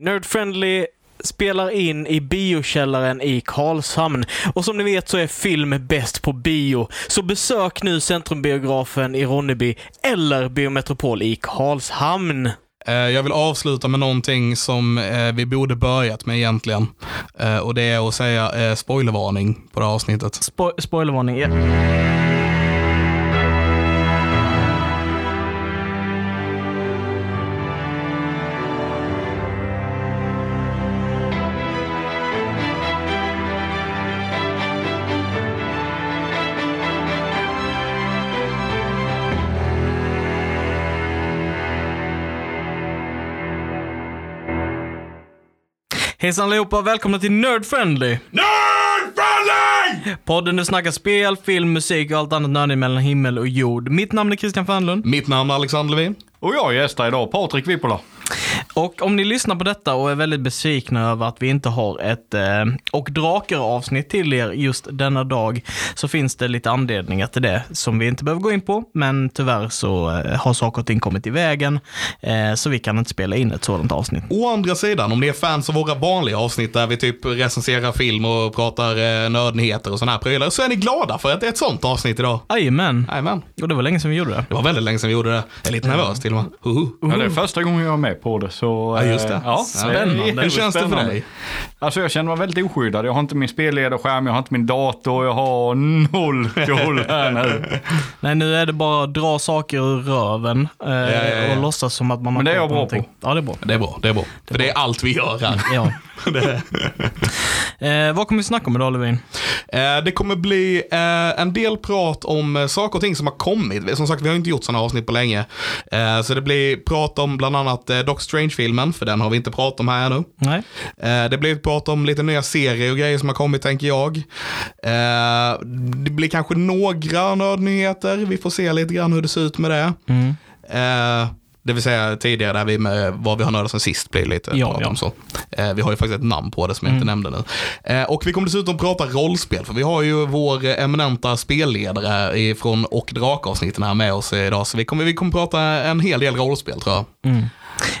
Nerdfriendly spelar in i biokällaren i Karlshamn. Och som ni vet så är film bäst på bio. Så besök nu Centrumbiografen i Ronneby eller Biometropol i Karlshamn. Eh, Jag vill avsluta med någonting som eh, vi borde börjat med egentligen. Eh, Och det är att säga spoilervarning på det här avsnittet. Spo- spoilervarning. Ja. Hejsan allihopa, välkomna till Nerd Friendly! Nerdfriendly! Podden där snackar spel, film, musik och allt annat nördigt mellan himmel och jord. Mitt namn är Christian Fanlund. Mitt namn är Alexander Levin. Och jag gästar idag Patrik Vippola. Och om ni lyssnar på detta och är väldigt besvikna över att vi inte har ett eh, och drakar avsnitt till er just denna dag så finns det lite anledningar till det som vi inte behöver gå in på. Men tyvärr så eh, har saker och ting kommit i vägen eh, så vi kan inte spela in ett sådant avsnitt. Å andra sidan, om ni är fans av våra vanliga avsnitt där vi typ recenserar film och pratar eh, nördnyheter och sådana här prylar, så är ni glada för att det är ett sånt avsnitt idag. Jajamän. Jajamän. Och det var länge sedan vi gjorde det. Det var väldigt länge sedan vi gjorde det. Jag är lite nervös till och med. Huhu. Ja, det är första gången jag är med på det. Så, Ja, just det. eh, Ja, Spännande. Hur känns det för dig? Alltså jag känner mig väldigt oskyddad. Jag har inte min spelledarskärm, jag har inte min dator, jag har noll koll här nu. Nej, nu är det bara att dra saker ur röven eh, ja, ja. och låtsas som att man har Men det är jag bra någonting. på. Ja, det är bra. Det är bra, det är bra. För det är allt vi gör här. Ja. Det- Eh, vad kommer vi snacka om idag, Levin? Eh, Det kommer bli eh, en del prat om eh, saker och ting som har kommit. Som sagt, vi har inte gjort sådana avsnitt på länge. Eh, Så det blir prat om bland annat eh, Doc Strange-filmen, för den har vi inte pratat om här ännu. Nej. Eh, Det blir prat om lite nya serier och grejer som har kommit, tänker jag. Eh, Det blir kanske några nördnyheter. Vi får se lite grann hur det ser ut med det. Mm. Eh, Det vill säga tidigare där vi med vad vi har nördat sen sist blir lite Ja, prat ja. om så. Eh, Vi har ju faktiskt ett namn på det som jag inte nämnde nu. Eh, Och vi kommer dessutom prata rollspel, för vi har ju vår eminenta spelledare från Och Drak-avsnitten här med oss idag. Så vi kommer, vi kommer prata en hel del rollspel tror jag. Mm.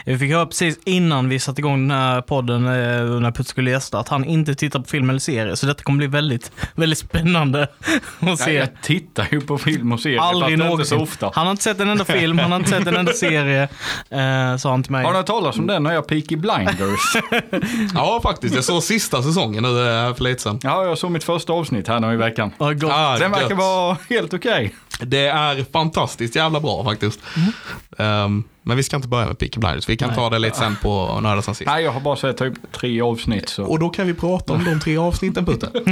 Vi fick höra precis innan vi satte igång den här podden, eh, när Putt skulle gästa, att han inte tittar på film eller serie. Så detta kommer bli väldigt, väldigt spännande att Nej, se. jag tittar ju på film och serier, Aldrig fast inte så ofta. Han har inte sett en enda film, han har inte sett en enda serie, eh, sa han till mig. Har ni hört talas om den när jag Peaky Blinders? Ja, faktiskt. Jag såg sista säsongen nu eh, för lite sedan. ja, jag såg mitt första avsnitt här nu i veckan. Gott. Ah, Den verkar vara helt okej. Det är fantastiskt jävla bra faktiskt. Ehm, men vi ska inte börja med Peaky Blinders. Vi kan Nej. ta det lite sen på Nörda sen sist. Nej, jag har bara sett typ tre avsnitt. Så. Och då kan vi prata om de tre avsnitten Putte.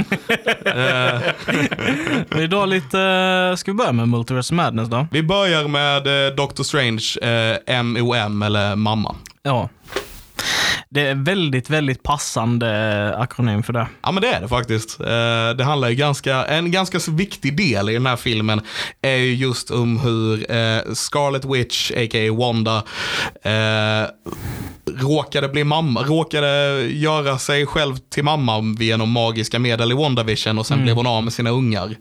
Men Idag lite, eh, ska vi börja med Multiverse Madness då? Vi börjar med eh, Doctor Strange, eh, MOM eller mamma. Ja. Det är väldigt, väldigt passande eh, akronym för det. Ja men det är det faktiskt. Eh, det handlar ju ganska, en ganska viktig del i den här filmen är ju just om hur eh, Scarlet Witch, a.k.a. Wanda, råkade bli mamma, råkade göra sig själv till mamma genom magiska medel i WandaVision och sen blev hon av med sina ungar.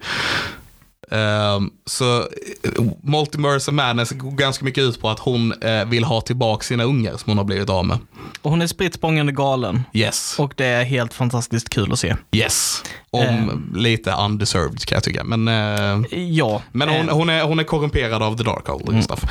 Ehm, så eh, Multiverse of Madness går ganska mycket ut på att hon eh, vill ha tillbaka sina ungar som hon har blivit av med. Och hon är spritt galen. Yes. Och det är helt fantastiskt kul att se. Yes. Om Ehm. lite undeserved kan jag tycka. Men, eh, Ja. men hon, eh, hon, är, hon är korrumperad av The Darkhold och stuff.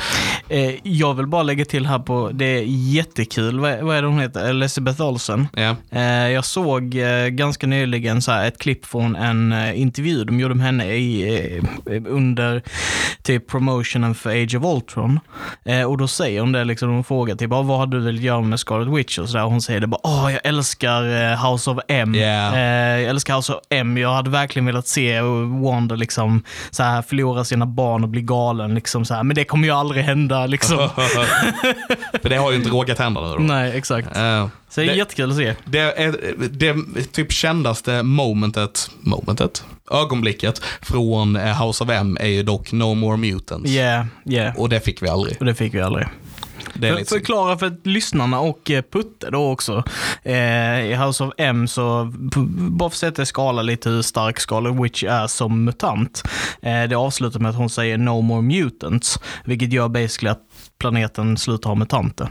Eh, jag vill bara lägga till här på, det är jättekul, vad vad är det hon heter? Elizabeth Olsen. Eh, jag såg ganska nyligen så ett klipp från en intervju de gjorde med henne i, under typ promotionen för Age of Ultron. Och då säger hon det, liksom, hon frågar typ, vad har du velat göra med Scarlet Witch? Och så där. Och hon säger det bara, åh, jag älskar eh, House of M. Yeah. Eh, jag älskar House of M. Jag hade verkligen velat se Wanda liksom så här förlora sina barn och bli galen. Liksom, så här. Men det kommer ju aldrig hända. Liksom. För det har ju inte råkat hända nu då. Nej, exakt. Eh, Så det är Det- jättekul att se. det är det typ kändaste momentet, momentet, ögonblicket från House of M är ju dock No More Mutants. Yeah, yeah. Och det fick vi aldrig. Och det fick vi aldrig. Det är För, förklara för lyssnarna och eh, Putte då också. Eh, I House of M så, bara för att sätta skala lite hur stark Scarlet Witch är som mutant. Eh, det avslutar med att hon säger No more mutants, vilket gör basically att planeten slutar ha mutanter.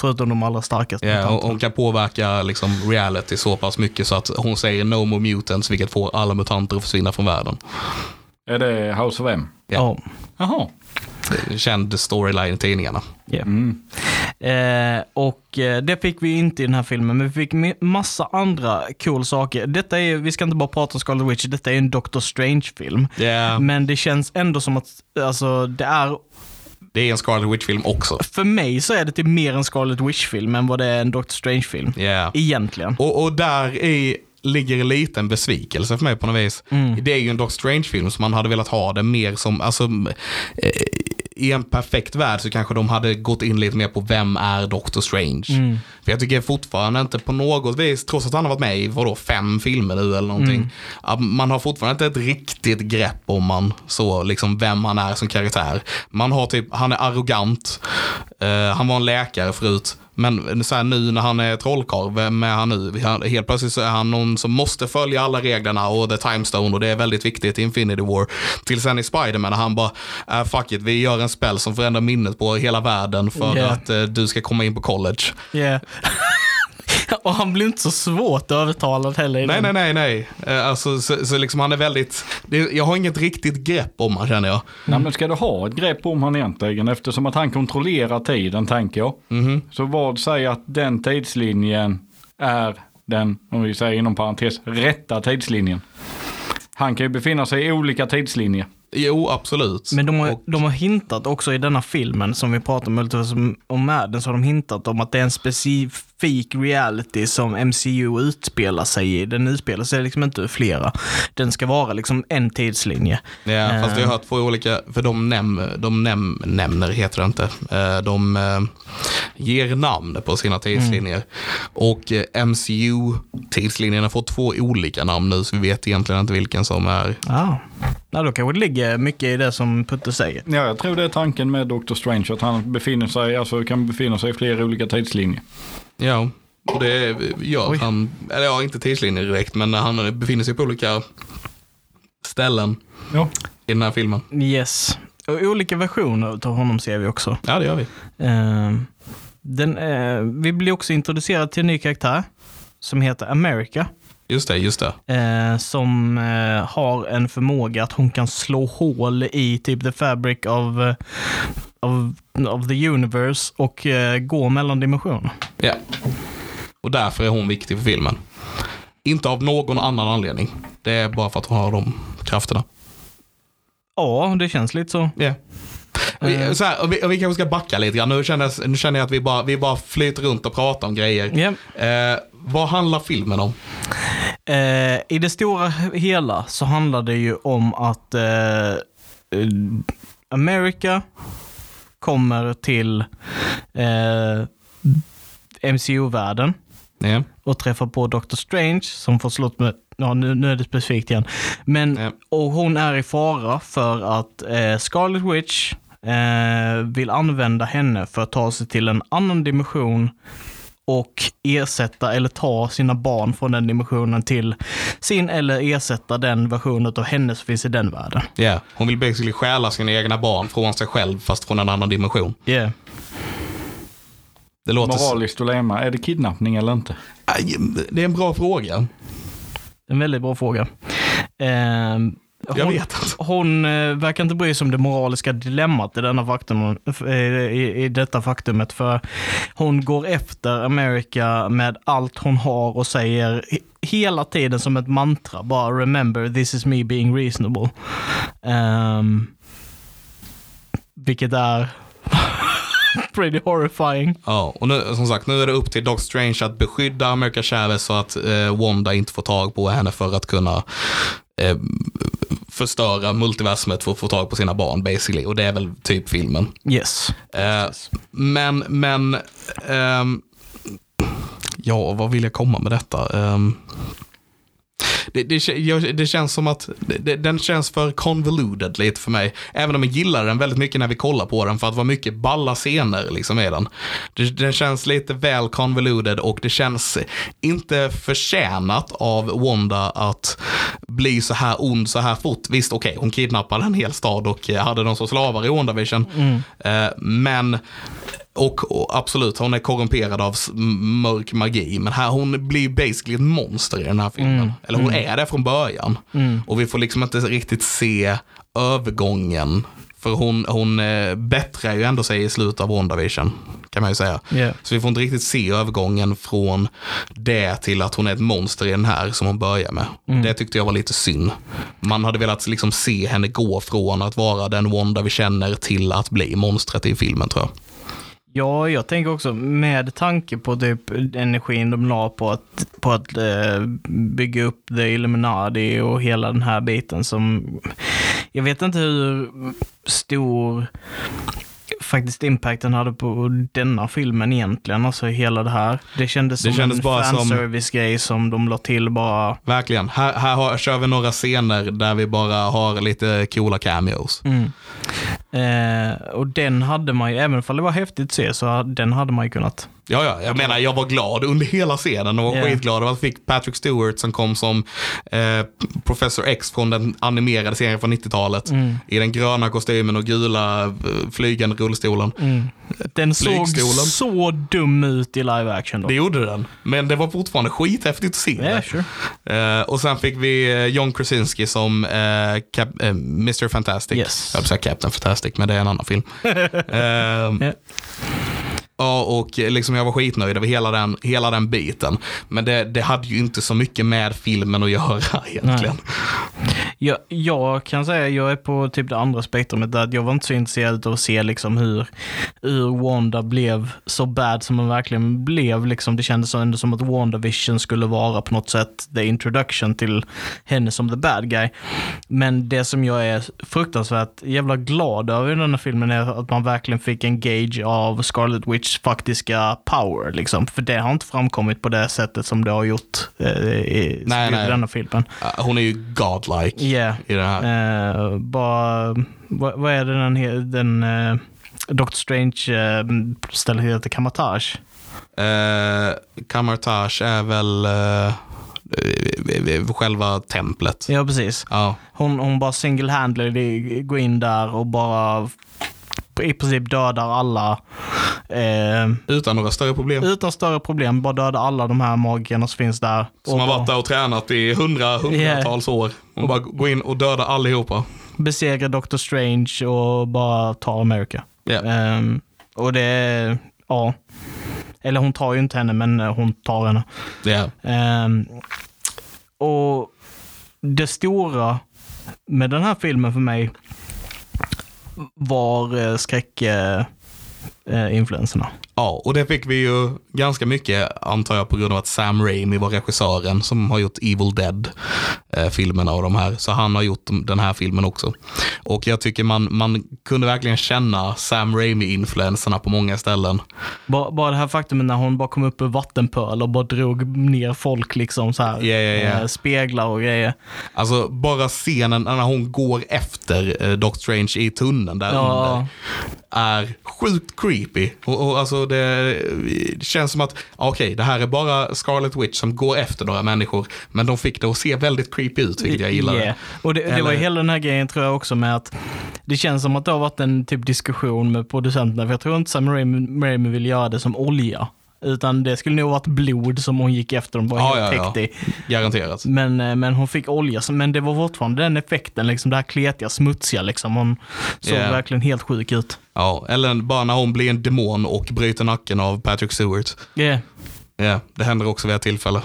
Förutom de allra starkaste hon, mutanterna. hon kan påverka liksom, reality så pass mycket så att hon säger no more mutants, vilket får alla mutanter att försvinna från världen. Är det House of M? Ja. Jaha. Känd storyline i tidningarna. ja. Eh, och eh, det fick vi inte i den här filmen, men vi fick massa andra cool saker. Detta är, vi ska inte bara prata om Scarlet Witch, detta är en Doctor Strange-film. Ja, Men det känns ändå som att, alltså det är, det är en Scarlet Witch-film också. för mig så är det typ mer en Scarlet Witch-film än vad det är en Doctor Strange-film. Ja. Egentligen. Och, och där i ligger lite en besvikelse för mig på något vis. Det är ju en Doctor Strange-film som man hade velat ha det mer som, alltså eh, i en perfekt värld så kanske de hade gått in lite mer på vem är Doctor Strange. För jag tycker fortfarande inte på något vis, trots att han har varit med i vadå, fem filmer nu eller någonting, att man har fortfarande inte ett riktigt grepp om man så, liksom vem han är som karaktär. Man har typ, han är arrogant, eh, han var en läkare förut, men så här, nu när han är trollkarl, vem är han nu? Helt plötsligt så är han någon som måste följa alla reglerna och the time stone och det är väldigt viktigt i Infinity War. Till sen i Spiderman när han bara, äh, fuck it, vi gör en spell som förändrar minnet på hela världen för Yeah. att eh, du ska komma in på college. Yeah. och han blir inte så svårt övertalad heller. Nej, nej, nej, nej. Eh, Alltså, så, så liksom han är väldigt, det, jag har inget riktigt grepp om han känner jag. Nej, men ska du ha ett grepp om han egentligen eftersom att han kontrollerar tiden tänker jag. Så vad säger att den tidslinjen är den, om vi säger inom parentes, rätta tidslinjen? Han kan ju befinna sig i olika tidslinjer. Jo, absolut. Men de har, Och- de har hintat också i denna filmen som vi pratar om, Multiversum om Madden, så har de hintat om att det är en specifik reality som MCU utspelar sig i. Den utspelar sig liksom inte flera. Den ska vara liksom en tidslinje. Ja, fast Eh. har hört två olika, för de, näm, de näm, nämner, heter det inte, Eh, de eh, ger namn på sina tidslinjer. Och eh, MCU-tidslinjerna får två olika namn nu, så vi vet egentligen inte vilken som är. Ja, ja då kanske det ligger mycket i det som Putte säger. Ja, jag tror det är tanken med Doctor Strange, att han befinner sig, alltså kan befinna sig i flera olika tidslinjer. Ja, och det gör Oj. han, eller ja, inte tidslinjer direkt, men han befinner sig på olika ställen Ja. i den här filmen. Yes. Och olika versioner av honom ser vi också. Ja, det gör vi. Eh, den, eh, vi blir också introducerade till en ny karaktär som heter America. Just det, just det. eh, som eh, har en förmåga att hon kan slå hål i typ the fabric of, eh, of, of the universe och eh, gå mellan dimensioner. Ja. Och därför är hon viktig för filmen. Inte av någon annan anledning. Det är bara för att hon har de krafterna. Ja, det känns lite så. Ja. Vi, så här, vi, vi kanske ska backa lite grann. Nu känner, jag- nu känner jag att vi bara, vi bara flyter runt och pratar om grejer. Ja. Eh, vad handlar filmen om? Eh, I det stora hela så handlar det ju om att eh, America kommer till eh, MCU-världen Ja. och träffar på Doctor Strange som får slått med, ja nu, nu är det specifikt igen. Men, Ja. och hon är i fara för att eh, Scarlet Witch eh, vill använda henne för att ta sig till en annan dimension och ersätta eller ta sina barn från den dimensionen till sin eller ersätta den versionen av henne som finns i den världen. Ja. Hon vill basically stjäla sina egna barn från sig själv fast från en annan dimension. Yeah. Det låter... Moraliskt dilemma, är det kidnappning eller inte? Det är en bra fråga. En väldigt bra fråga. Eh, Jag hon, vet. Hon eh, verkar inte bry sig om det moraliska dilemmat i, denna faktum, eh, i, i detta faktumet. För hon går efter America med allt hon har och säger he- hela tiden som ett mantra. Bara remember this is me being reasonable. Ehm, vilket är pretty horrifying. Ja, och nu, som sagt, nu är det upp till Doc Strange att beskydda America Chavez så att eh, Wanda inte får tag på henne för att kunna eh, förstöra multiversumet för att få tag på sina barn basically. Och det är väl typ filmen. Yes. Eh, men, men, ehm, ja, vad vill jag komma med detta? Det, det, känns som att det, den känns för convoluted lite för mig. Även om jag gillar den väldigt mycket när vi kollar på den för att det var mycket balla scener liksom i den. Den känns lite väl convoluted och det känns inte förtjänat av Wanda att bli så här ond så här fort. Visst, okej, hon kidnappade en hel stad och hade dem som slavar i WandaVision. Eh, men och, och absolut, hon är korrumperad av mörk magi. Men här, hon blir basically ett monster i den här filmen. Mm, Eller hon är det från början. Mm. Och vi får liksom inte riktigt se övergången. För hon, hon eh, bättrar ju ändå sig i slutet av WandaVision, kan man ju säga. Yeah. Så vi får inte riktigt se övergången från det till att hon är ett monster i den här som hon börjar med. Mm. Det tyckte jag var lite synd. Man hade velat liksom se henne gå från att vara den Wanda vi känner till att bli monstret i filmen tror jag. Ja, jag tänker också med tanke på typ energin de la på att, på att eh, bygga upp The Illuminati och hela den här biten som, jag vet inte hur stor faktiskt impacten hade på denna filmen egentligen, alltså hela det här. Det kändes Det som kändes en bara som- fanservice-grej som de la till bara. Verkligen. Här, här har, kör vi några scener där vi bara har lite coola cameos. Mm. Eh, och den hade man ju, även om det var häftigt att se, så den hade man ju kunnat. Ja, ja, jag menar jag var glad under hela scenen och var Ja. skitglad över att fick Patrick Stewart som kom som eh, Professor X från den animerade serien från 90-talet. Mm. I den gröna kostymen och gula eh, flygande rullstolen. Mm. Den såg så dum ut i live action då. Det gjorde den, men det var fortfarande skithäftigt att se. Det. sure. Eh, och sen fick vi eh, John Krasinski som eh, eh, Mr. Fantastic. Yes. Jag höll säga Captain Fantastic, men det är en annan film. Ehm, Ja. Och liksom jag var skitnöjd över hela den, hela den biten. Men det, det hade ju inte så mycket med filmen att göra egentligen. Jag, jag kan säga jag är på typ det andra spektrumet där att jag var inte så intresserad av att se liksom hur, hur Wanda blev så bad som hon verkligen blev. Liksom, det kändes ändå som att WandaVision skulle vara på något sätt the introduction till henne som the bad guy. Men det som jag är fruktansvärt jävla glad över i den här filmen är att man verkligen fick en gauge av Scarlet Witchs faktiska power. Liksom. För det har inte framkommit på det sättet som det har gjort eh, i, Nej, i nej. denna filmen. Eh, Hon är ju godlike Yeah. i den här. Eh, bara, vad, vad är det den, den uh, Doctor Strange uh, stället heter? Kamatage? Eh, Kamartage är väl eh, eh, själva templet. Ja, precis. Ja. Hon, hon bara single-handedly går in där och bara i princip dödar alla. Eh, Utan några större problem. utan större problem, bara dödar alla de här magikerna som finns där. Som Och har varit där och tränat i hundra, hundratals år. Och bara gå in och döda allihopa. Besegrar Doctor Strange och bara tar America. Ja. Ehm, och det ja. Eller hon tar ju inte henne, men eh, hon tar henne. Ja. Ehm, och det stora med den här filmen för mig var eh, skräck eh, eh, skräckinfluenserna. Ja, och det fick vi ju ganska mycket, antar jag, på grund av att Sam Raimi var regissören som har gjort Evil Dead-filmerna och de här. Så han har gjort den här filmen också. Och jag tycker man, man kunde verkligen känna Sam Raimi-influenserna på många ställen. bara, bara det här faktumet när hon bara kom upp ur vattenpöl och bara drog ner folk liksom så här. Ja, ja. eh, speglar och grejer. Alltså bara scenen när hon går efter eh, Doctor Strange i tunneln där Ja. under är sjukt creepy. Och, och alltså det, det känns som att, okej, det här är bara Scarlet Witch som går efter några människor, men de fick det att se väldigt creepy ut, vilket jag gillade. Yeah. Och det, det var ju Eller- hela den här grejen tror jag också med att det känns som att det har varit en typ diskussion med producenterna, för jag tror inte Sam Raimi vill göra det som olja. Utan det skulle nog varit blod som hon gick efter och var Ja, helt ja, ja. täckt i. Garanterat. Men, eh, men hon fick olja, men det var fortfarande den effekten, liksom det här kletiga, smutsiga liksom. Hon såg Yeah. verkligen helt sjuk ut. Ja, eller bara när hon blir en demon och bryter nacken av Patrick Stewart. Yeah. Ja, det händer också vid ett tillfälle.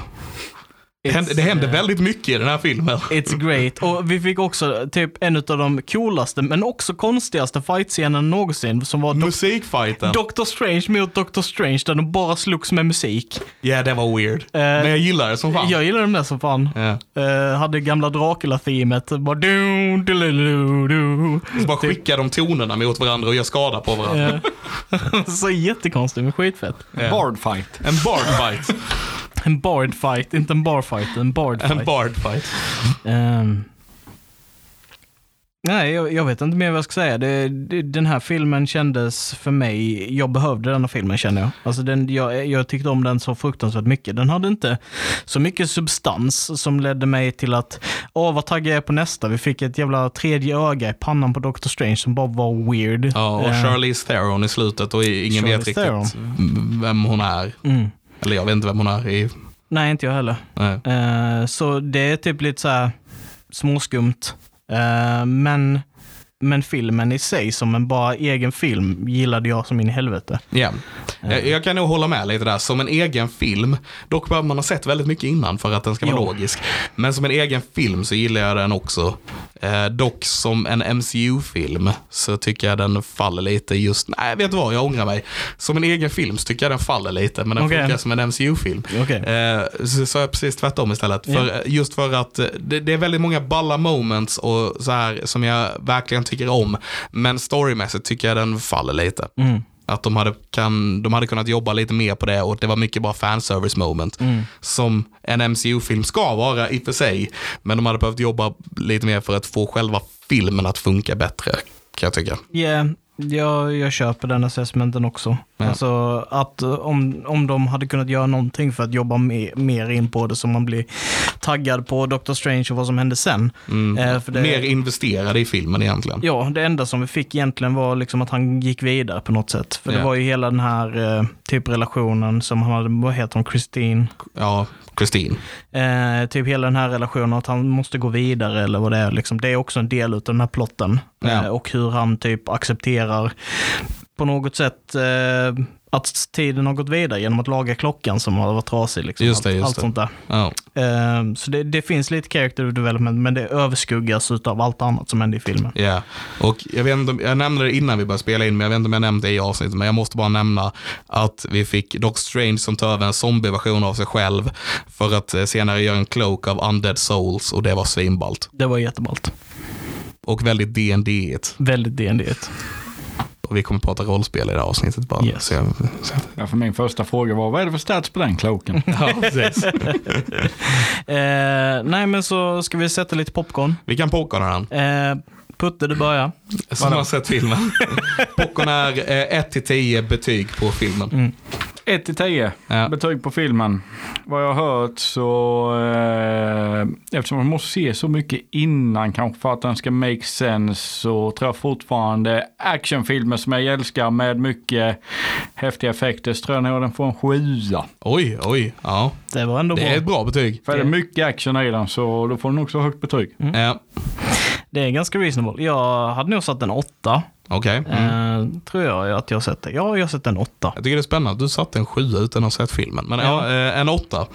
Det det händer eh, väldigt mycket i den här filmen. It's great. Och vi fick också typ en av de coolaste, men också konstigaste fightscenerna någonsin, som var Musikfighten. Doctor Strange mot Doctor Strange, där de bara slogs med musik. Ja, det var weird. Men jag gillar det som fan. Jag gillar dem där som fan. Ja. Eh, hade gamla Dracula-themet. Bara du, du, du, du, du. Så bara skickar de tonerna mot varandra och gör skada på varandra. Eh, så jättekonstigt, men skitfett. Ja. Bard fight. En bard fight. En bard fight, inte en bar fight, en bard fight. en bard fight. Ehm. Nej, jag, jag vet inte mer vad jag ska säga. Det, det, den här filmen kändes för mig, jag behövde den här filmen känner jag. Alltså den, jag. Jag tyckte om den så fruktansvärt mycket. Den hade inte så mycket substans som ledde mig till att, åh vad taggad jag är på nästa. Vi fick ett jävla tredje öga i pannan på Doctor Strange som bara var weird. Ja, och Eh, Charlize Theron i slutet och ingen Charlize vet riktigt Theron. vem hon är. Mm. Eller jag vet inte vem hon är. I, Nej, inte jag heller. Eh, så det är typ lite så här småskumt. Eh, men, men filmen i sig som en bara egen film gillade jag som in i helvete. Ja. Jag, jag kan nog hålla med lite där. Som en egen film, dock behöver man ha sett väldigt mycket innan för att den ska vara Jo. logisk. Men som en egen film så gillar jag den också. Eh, dock som en MCU-film så tycker jag den faller lite just, nej vet du vad, jag ångrar mig. Som en egen film så tycker jag den faller lite, men den Okej. funkar som en MCU-film. Okej. Eh, så sa jag precis tvärtom istället. För, just för att eh, det, det är väldigt många balla moments och så här som jag verkligen tycker om. Men storymässigt tycker jag den faller lite. Mm. Att de hade, kan, de hade kunnat jobba lite mer på det och det var mycket bara fanservice moment. Mm. Som en MCU-film ska vara i och för sig. Men de hade behövt jobba lite mer för att få själva filmen att funka bättre. Kan jag tycka. Yeah, jag, jag köper den assessmenten också. Ja. Alltså att eh, om, om de hade kunnat göra någonting för att jobba mer, mer in på det så man blir taggad på Doctor Strange och vad som hände sen. Mm. Eh, det- Mer investerade i filmen egentligen. Ja, det enda som vi fick egentligen var liksom att han gick vidare på något sätt. För det Ja. var ju hela den här eh, typ relationen som han hade, vad heter hon, Christine? Ja, Christine. Eh, typ hela den här relationen, att han måste gå vidare eller vad det är. Liksom. Det är också en del av den här plotten. Ja. Eh, och hur han typ accepterar på något sätt eh, att tiden har gått vidare genom att laga klockan som har varit trasig. Liksom. Just det, just allt det. sånt där. Ja. Eh, så det, det finns lite character development, men det överskuggas av allt annat som händer i filmen. Ja, och jag, vet inte, jag nämnde det innan vi började spela in, men jag vet inte om jag nämnde det i avsnittet, men jag måste bara nämna att vi fick Doc Strange som tar över en zombieversion av sig själv för att eh, senare göra en cloak av undead souls och det var svinballt. Det var jätteballt. Och väldigt D&D-igt. Väldigt dd Och vi kommer prata rollspel i det här avsnittet bara. Yes. Så jag, så, Ja, för min första fråga var, vad är det för stats på den cloaken? ja, precis. Eh, nej, men så ska vi sätta lite popcorn. Vi kan popcorna den. Eh, Putte, du börjar. Som har sett filmen. Popcorn är eh, 1-10 betyg på filmen. 1 till 10, Ja. betyg på filmen. Vad jag har hört så, eh, eftersom man måste se så mycket innan kanske för att den ska make sense så tror jag fortfarande actionfilmer som jag älskar med mycket häftiga effekter så tror jag nog den får en sjua. Oj, oj, ja. Det var ändå Det är bra. ett bra betyg. För är det mycket action i den så då får den också högt betyg. Ja, Det är ganska reasonable. Jag hade nog satt en åtta. okej. Mm. Eh, tror jag att jag har sett det. Ja, jag har sett en åtta. Jag tycker det är spännande att du satte en sjua utan att ha sett filmen. Men ja, Ja. eh, en åtta.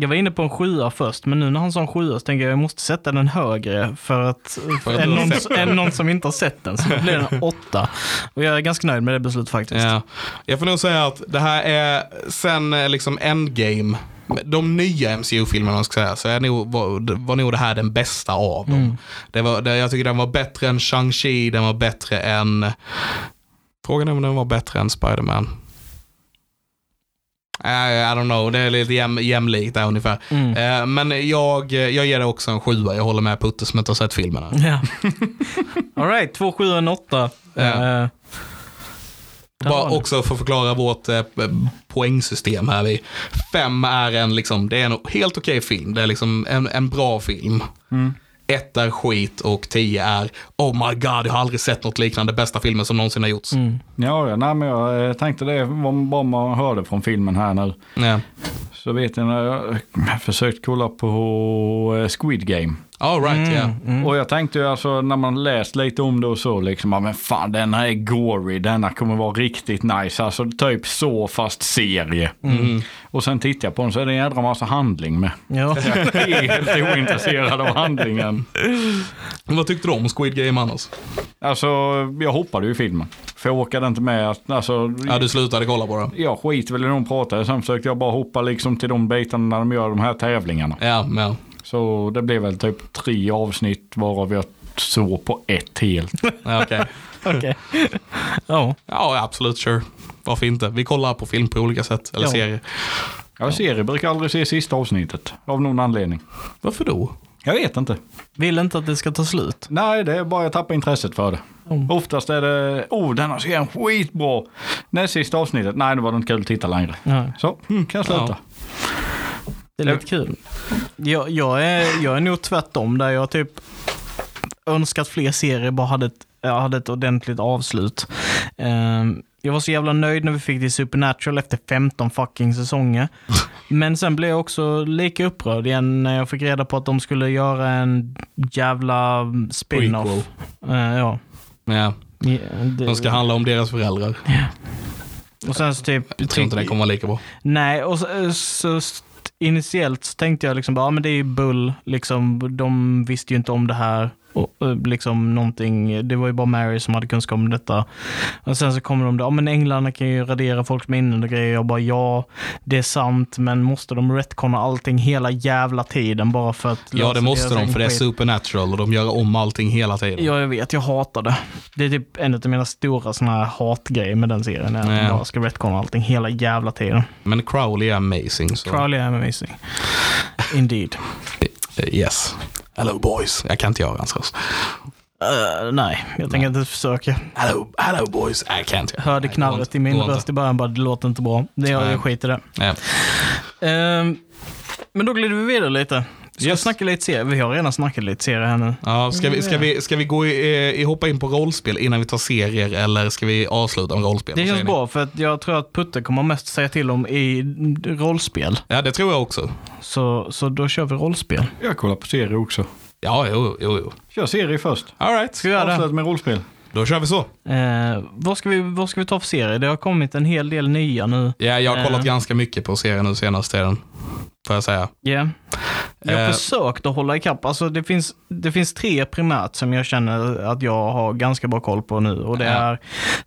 Jag var inne på en sjua först, men nu när han sa en sjua så tänker jag att jag måste sätta den högre för att, För än, någon, än någon som inte har sett den. Så då blir det en åtta. Och jag är ganska nöjd med det beslutet faktiskt. Ja. Jag får nog säga att det här är sen eh, liksom Endgame, de nya MCU-filmerna ska säga, så är nog, var, var nog det här den bästa av dem. Det var, det, jag tycker den var bättre än Shang-Chi, den var bättre än... Frågan är om den var bättre än Spider-Man. I, I don't know, det är lite jäm, jämlikt där ungefär. Mm. Eh, men jag, jag ger det också en sjua, jag håller med Putte som inte har sett filmerna. Ja. All right, två sju och en åtta. Eh, där Bara också för att förklara vårt eh, poängsystem här. Vi, fem är en, liksom, det är en helt okej film. Det är liksom en, en bra film. Mm. Ett är skit och tio är oh my god, jag har aldrig sett något liknande. Bästa filmen som någonsin har gjorts. Mm. Ja, ja nej, men jag eh, tänkte det var bara man hörde från filmen här nu. Ja. Så vet jag när jag försökt kolla på eh, Squid Game. All right, ja. Mm. Och jag tänkte ju alltså när man läst lite om det och så liksom, ja, men fan denna är gory, denna kommer vara riktigt nice. Alltså typ så fast serie. Mm. Och sen tittar jag på den så är det en jädra massa handling med. Ja. Jag är helt ointresserad av handlingen. Vad tyckte du om Squid Game annars? Alltså jag hoppade ju i filmen. För jag orkade inte med att, alltså, Ja, du slutade kolla på den. jag skiter väl i de pratade. Sen försökte jag bara hoppa liksom till de bitarna när de gör de här tävlingarna. Ja, ja. Så det blev väl typ tre avsnitt varav jag såg på ett helt. ja okej. Okej. Ja. Ja, absolut, sure. Varför inte? Vi kollar på film på olika sätt, eller Ja. serier. Jag serier brukar aldrig se sista avsnittet av någon anledning. Varför då? Jag vet inte. Vill inte att det ska ta slut. Nej, det är bara jag tappar intresset för det. Mm. Oftast är det, oh den har serien skitbra. Näst sista avsnittet, nej det var inte kul att titta längre. Ja, Så, mm, kan jag sluta. Ja. det är lite kul. Jag, jag, är, jag är nog tvärtom där jag typ önskat fler serier bara hade ett, hade ett ordentligt avslut. Ehm, jag var så jävla nöjd när vi fick till Supernatural efter 15 fucking säsonger. Men sen blev jag också lika upprörd igen när jag fick reda på att de skulle göra en jävla spin-off. Eh, ja. Ja, Ja, de ska handla om deras föräldrar. Och sen så typ... Jag tror inte det kommer vara lika bra. Nej, och så, så initiellt så tänkte jag liksom bara, ja men det är ju bull, liksom, de visste ju inte om det här. Och, eh, liksom någonting, det var ju bara Mary som hade kunskap om detta. Och sen så kommer de där, ja men änglarna kan ju radera folks minnen och grejer. Jag bara, ja, det är sant, men måste de retconna allting hela jävla tiden bara för att Ja, det måste de, för det är supernatural och de gör om allting hela tiden. Ja, jag vet. Jag hatar det. Det är typ en av mina stora såna här hatgrejer med den serien. Att de bara ska retconna allting hela jävla tiden. Men Crowley är amazing. Så. Crowley är amazing. Indeed. Eh, Yes. Hello boys. Jag kan inte göra hans röst. Uh, nej, jag tänker inte försöka. Hello, hello boys. Jag kan inte. Hörde Nej, knarret i min röst i början, bara det låter inte bra. Det jag, Nej. jag skiter i det. Ja. Ehm, men då glider vi vidare lite. Ska Yes. jag snacka lite serie? Vi har redan snackat lite serie här nu. Ja, ska, vi, ska, vi, ska vi gå i, eh, hoppa in på rollspel innan vi tar serier eller ska vi avsluta med rollspel? Det känns bra för att jag tror att Putte kommer mest säga till om i rollspel. Ja, det tror jag också. Så, så då kör vi rollspel. Jag kollar på serier också. Ja, jo, jo, jo. Kör serie först. All right. Ska vi göra? Avslut med rollspel. Då kör vi så. Eh, vad, ska vi, vad ska vi ta för serie? Det har kommit en hel del nya nu. Ja, jag har kollat Eh. ganska mycket på serien nu senaste tiden. Får jag säga. Ja. Jag har Eh. försökt att hålla ikapp. Alltså det finns, det finns tre primärt som jag känner att jag har ganska bra koll på nu. Och det är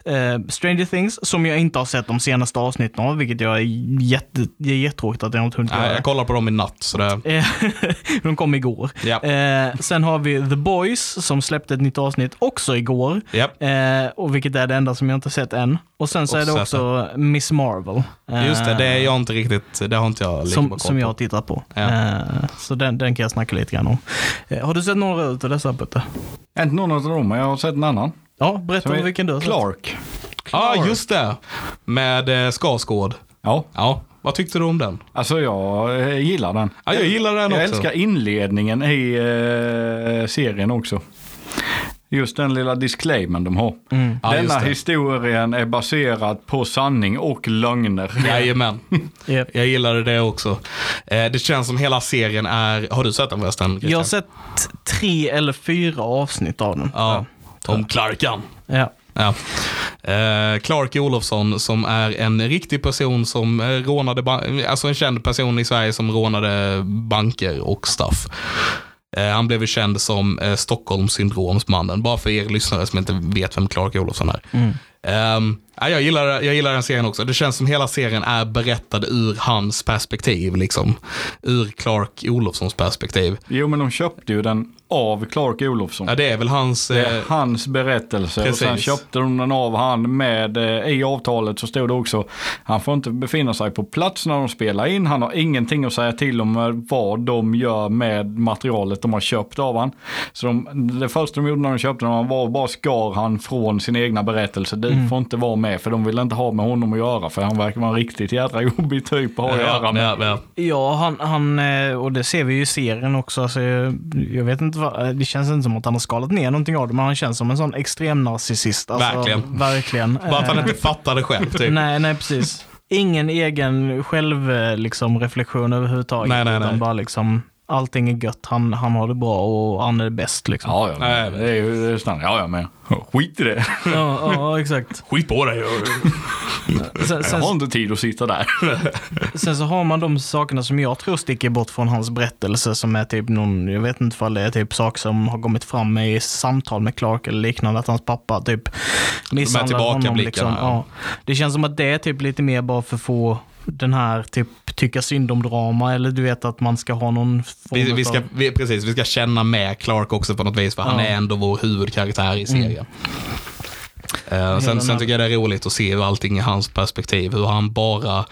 eh, Stranger Things, som jag inte har sett de senaste avsnitten av, vilket jag är jätte, det är jättetråkigt att jag inte hunnit göra. jag kollar på dem i natt. Så det, Eh, de kom igår. ja. Eh, sen har vi The Boys som släppte ett nytt avsnitt också igår. ja. Eh, och vilket är det enda som jag inte sett än. Och sen så är det också Miss Marvel. Eh, Just det, det är jag inte riktigt, det har inte jag lika bra som, koll som jag har tittat på. Ja. Eh, så den, den kan jag snacka lite grann om. Eh, har du sett några av dessa Putte? Inte någon av dem, men jag har sett en annan. Ja, berätta om vilken du har. Clark. Ja, ah, just det. Med eh, Skarsgård. Ja, Ja, vad tyckte du om den? alltså jag eh, gillar den. Ja, jag gillar den Jag också. älskar inledningen i eh, serien också. Just den lilla disclaimen de har. Mm. Ja, Denna historien är baserad på sanning och lögner. Jajamän. Yep. Jag gillade det också. Eh, det känns som hela serien är... Har du sett den förresten? Jag har sett tre eller fyra avsnitt av den. Ja, om Clarkan. Ja. Ja. Eh, Clark Olofsson som är en riktig person som eh, rånade, alltså en känd person i Sverige som rånade banker och stuff. Eh, han blev ju känd som eh, Stockholmssyndromsmannen, bara för er lyssnare som inte vet vem Clark Olofsson är. Mm. Ehm, ja, jag, gillar, jag gillar den serien också. Det känns som hela serien är berättad ur hans perspektiv. Liksom. Ur Clark Olofssons perspektiv. Jo, men de köpte ju den av Clark Olofsson. Ja, det är väl hans... Det är Eh, hans berättelse och sen precis. köpte de den av han med, eh, i avtalet så stod det också, han får inte befinna sig på plats när de spelar in, han har ingenting att säga till om eh, vad de gör med materialet de har köpt av han. Så de, det första de gjorde när de köpte den var bara skar han från sin egna berättelse, du Mm. får inte vara med för de vill inte ha med honom att göra för han verkar vara en riktigt jädra jobbig typ att ha att göra med. ja, ja. Ja, han, han, eh, och det ser vi ju i serien också. Alltså, jag, vet inte vad, det känns inte som att han har skalat ner någonting av det, men han känns som en sån extrem narcissist. Alltså, Verkligen. Verkligen. Bara att han Eh, inte fattar det själv. Typ. Nej, nej precis. Ingen egen självreflektion liksom, reflektion överhuvudtaget. Nej, nej, utan nej. bara liksom, allting är gött, han, han har det bra och han är bäst. Liksom. Ja, ja, Nej, det är ju det är standard. Ja, ja, men skit i det. Ja, ja, exakt. Skit på dig. Sen, Jag sen, har inte tid att sitta där. sen så har man de sakerna som jag tror sticker bort från hans berättelse som är typ någon, jag vet inte vad det är, typ saker som har kommit fram i samtal med Clark eller liknande, att hans pappa typ misshandlar honom. Liksom. ja. Ja. Det känns som att det är typ lite mer bara för att få den här typ tycka synd om drama eller du vet att man ska ha någon form Vi, vi, ska, av- vi, precis, vi ska känna med Clark också på något vis, för han Ja. är ändå vår huvudkaraktär i serien. Eh, sen, sen tycker jag det är roligt att se hur allting i hans perspektiv. Hur han bara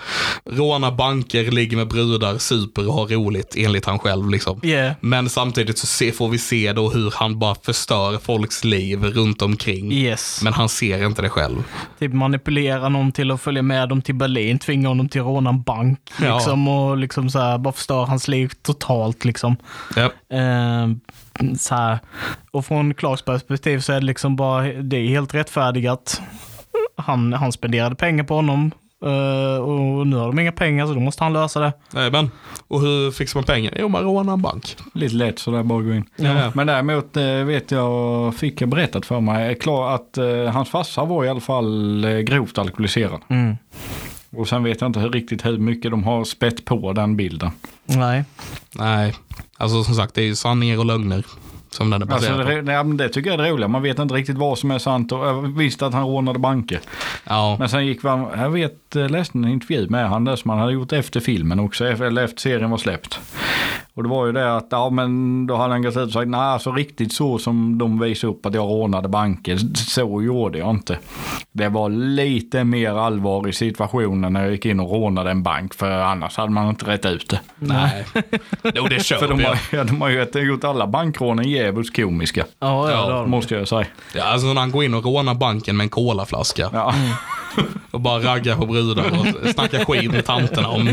rånar banker, ligger med brudar, super och har roligt enligt han själv. Liksom. Yeah. Men samtidigt så se, får vi se då hur han bara förstör folks liv runt omkring. Yes. Men han ser inte det själv. Typ manipulera någon till att följa med dem till Berlin, tvinga honom till att råna en bank. Ja. Liksom, och liksom så här, bara förstör hans liv totalt. Liksom. Ja. Eh, så här. Och från Clarks perspektiv så är det liksom bara, det är helt rättfärdigat. Han, han spenderade pengar på honom eh, och nu har de inga pengar så då måste han lösa det. Nej, men, och hur fixar man pengar? Jo, man rånar en bank. Lite lätt sådär bara gå in. Ja, ja. Men däremot eh, vet jag, fick jag berättat för mig, är klar att eh, hans farsa var i alla fall eh, grovt alkoholiserad. Mm. Och sen vet jag inte hur, riktigt hur mycket de har spett på den bilden. Nej. Nej, alltså som sagt, det är ju sanningar och lögner som den är Alltså, det, nej, det tycker jag är det roliga. Man vet inte riktigt vad som är sant. Och jag visste att han rånade banker. Ja, Men sen gick man, jag vet, eh, läste en intervju med han där som han hade gjort efter filmen också, eller efter serien var släppt. Och det var ju det att, ja men då hade han gått ut och sagt, nej alltså riktigt så som de visade upp att jag rånade banker, så gjorde jag inte. Det var lite mer allvar i situationen när jag gick in och rånade en bank, för annars hade man inte rätt ut det. nej. jo, det För köper de jag. har, ja, de har ju gjort alla bankrånen djävulskt komiska, Ja, ja, Ja, de. måste jag säga. Ja, alltså när han går in och rånar banken med en colaflaska Ja. och bara raggar på brudar och snackar skit med tanterna om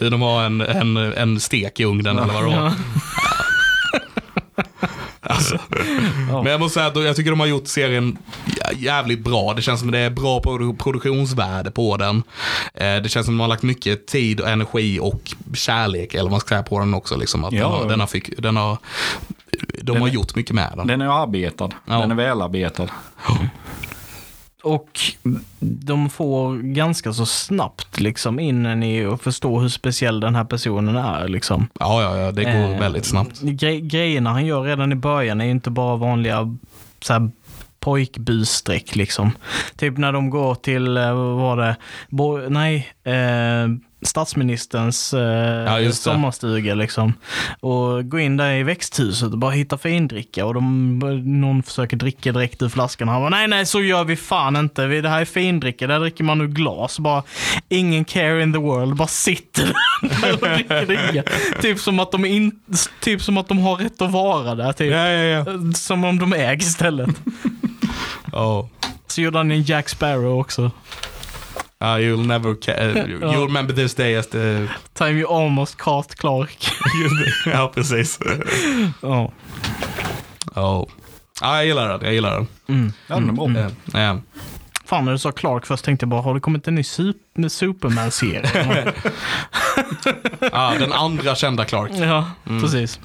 hur de har en, en, en stek i ugnen eller vad det var. Alltså. Men jag måste säga att jag tycker de har gjort serien jä- jävligt bra. Det känns som det är bra produ- produktionsvärde på den. Eh, Det känns som de har lagt mycket tid, och energi och kärlek, eller vad man ska säga, på den också. Liksom. Att Ja. den, har, den, har fick, den har, de har är- gjort mycket med den. Den är arbetad, Ja. den är välarbetad. Och de får ganska så snabbt liksom in en i att förstå hur speciell den här personen är. Liksom. Ja, ja, ja det går Eh, väldigt snabbt. Gre- grejerna han gör redan i början är ju inte bara vanliga så här, pojkbusstreck liksom. Typ när de går till, eh, vad var det, Bo- nej, eh, statsministerns eh, Ja, sommarstuga liksom. Och gå in där i växthuset och bara hitta findricka och de, någon försöker dricka direkt ur flaskan. Han bara, nej nej så gör vi fan inte. Det här är findricka, där dricker man ur glas. Bara, ingen care in the world, bara sitter där och dricker dricka. Typ som att de in, typ som att de har rätt att vara där. Typ. Ja, ja. Som om de äger stället. ja. Så gjorde han en Jack Sparrow också. Uh, you'll never ca- uh, you'll remember this day as the... Time you almost caught Clark. ja, precis. Ja. Oh. Ja, jag gillar den. Jag gillar den. Mm. Ja, den är bra. Eh, ja. Fan när du sa Clark först tänkte jag bara, har det kommit en ny super, Superman-serie? Ja, den andra kända Clark. ja, precis.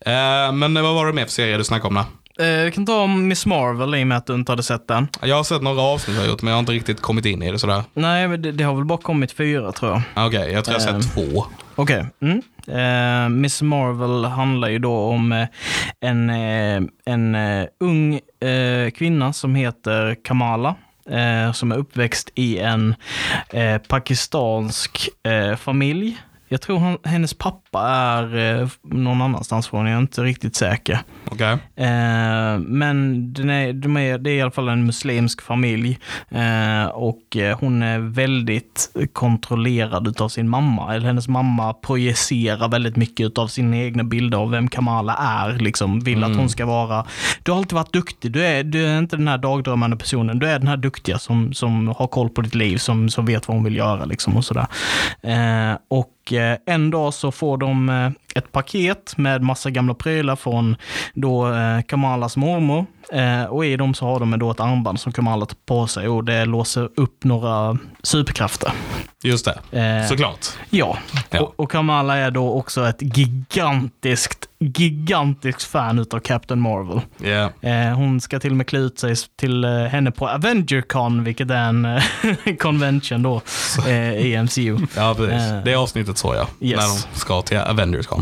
Eh, men vad var det mer för serie du snackade om? Eh, vi kan ta om Miss Marvel i och med att du inte hade sett den. Jag har sett några avsnitt jag gjort, men jag har inte riktigt kommit in i det sådär. Nej, men det, det har väl bara kommit fyra tror jag. Okej, jag tror jag har sett två. Okej. Mm. Eh, Miss Marvel handlar ju då om eh, en, en ung kvinna som heter Kamala. Som är uppväxt i en pakistansk familj. Jag tror han, hennes pappa är eh, någon annanstans från, jag är inte riktigt säker. Okej. Eh, men den är, de är, det är i alla fall en muslimsk familj eh, och eh, hon är väldigt kontrollerad utav sin mamma. Eller hennes mamma projicerar väldigt mycket utav sina egna bilder av vem Kamala är. Liksom, vill att hon ska vara, du har alltid varit duktig, du är, du är inte den här dagdrömmande personen, du är den här duktiga som, som har koll på ditt liv, som, som vet vad hon vill göra. Liksom, och sådär. Eh, och en dag så får de eh, ett paket med massa gamla prylar från då eh, Kamalas mormor. Eh, och i dem så har de då ett armband som Kamala tar på sig och det låser upp några superkrafter. Just det. Eh, Såklart. Ja, Ja. Och, och Kamala är då också ett gigantiskt, gigantiskt fan utav Captain Marvel. Ja. Eh, hon ska till och med klä ut sig till henne på AvengerCon, vilket är en convention då i MCU. Ja, precis. Det avsnittet såg jag. Yes. När de ska till Avengers-con.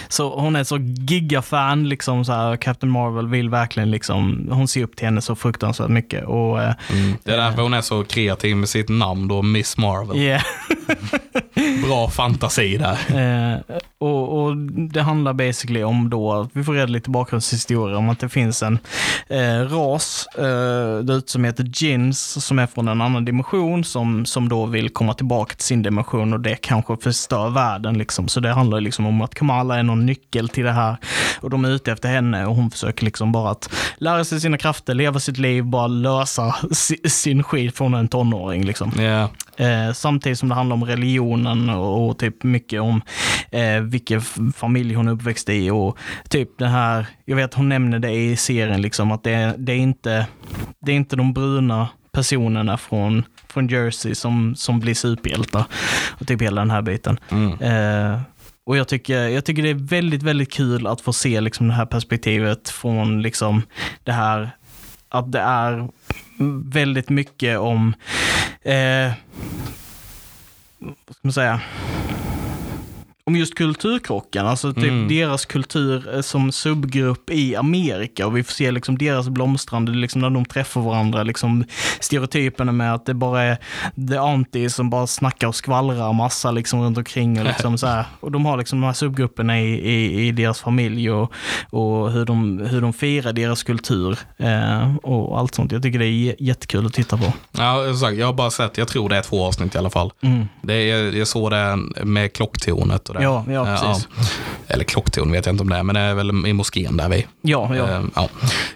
Så hon är så gigafan, liksom så här, Captain Marvel vill verkligen liksom, hon ser upp till henne så fruktansvärt mycket. Och, eh, Det är därför hon är så kreativ med sitt namn då, Miss Marvel. yeah. Bra fantasi där. Eh, och, och det handlar basically om då, vi får reda lite bakgrundshistoria om att det finns en eh, ras eh, där som heter Jins som är från en annan dimension som, som då vill komma tillbaka till sin dimension och det kanske förstör världen liksom. Så det handlar liksom om att Kamala är någon nyckel till det här och de är ute efter henne och hon försöker liksom bara att lära sig sina krafter, leva sitt liv, bara lösa si, sin skit från en tonåring liksom. Yeah. Eh, samtidigt som det handlar om religionen och, och typ mycket om eh, vilken familj hon är uppväxt i och typ det här, jag vet hon nämner det i serien liksom att det, det är inte, det är inte de bruna personerna från, från Jersey som, som blir superhjältar och typ hela den här biten. Mm. Eh, och jag tycker, jag tycker det är väldigt, väldigt kul att få se liksom det här perspektivet från liksom det här att det är väldigt mycket om, eh, vad ska man säga, om just kulturkrocken, alltså typ Mm. deras kultur eh, som subgrupp i Amerika och vi får se liksom deras blomstrande, liksom när de träffar varandra, liksom stereotyperna med att det bara är the anti som bara snackar och skvallrar massa liksom runt omkring och liksom så här. Och de har liksom de här subgrupperna i, i, i deras familj och, och hur, de, hur de firar deras kultur eh, och allt sånt. Jag tycker det är jättekul att titta på. Ja, jag har bara sett, jag tror det är två avsnitt i alla fall. Mm. Det är, jag såg det med klocktornet och det. Ja, ja, Eh, precis. Eller klocktorn vet jag inte om det är, men det är väl i moskén där vi. Ja, ja. Eh, ja.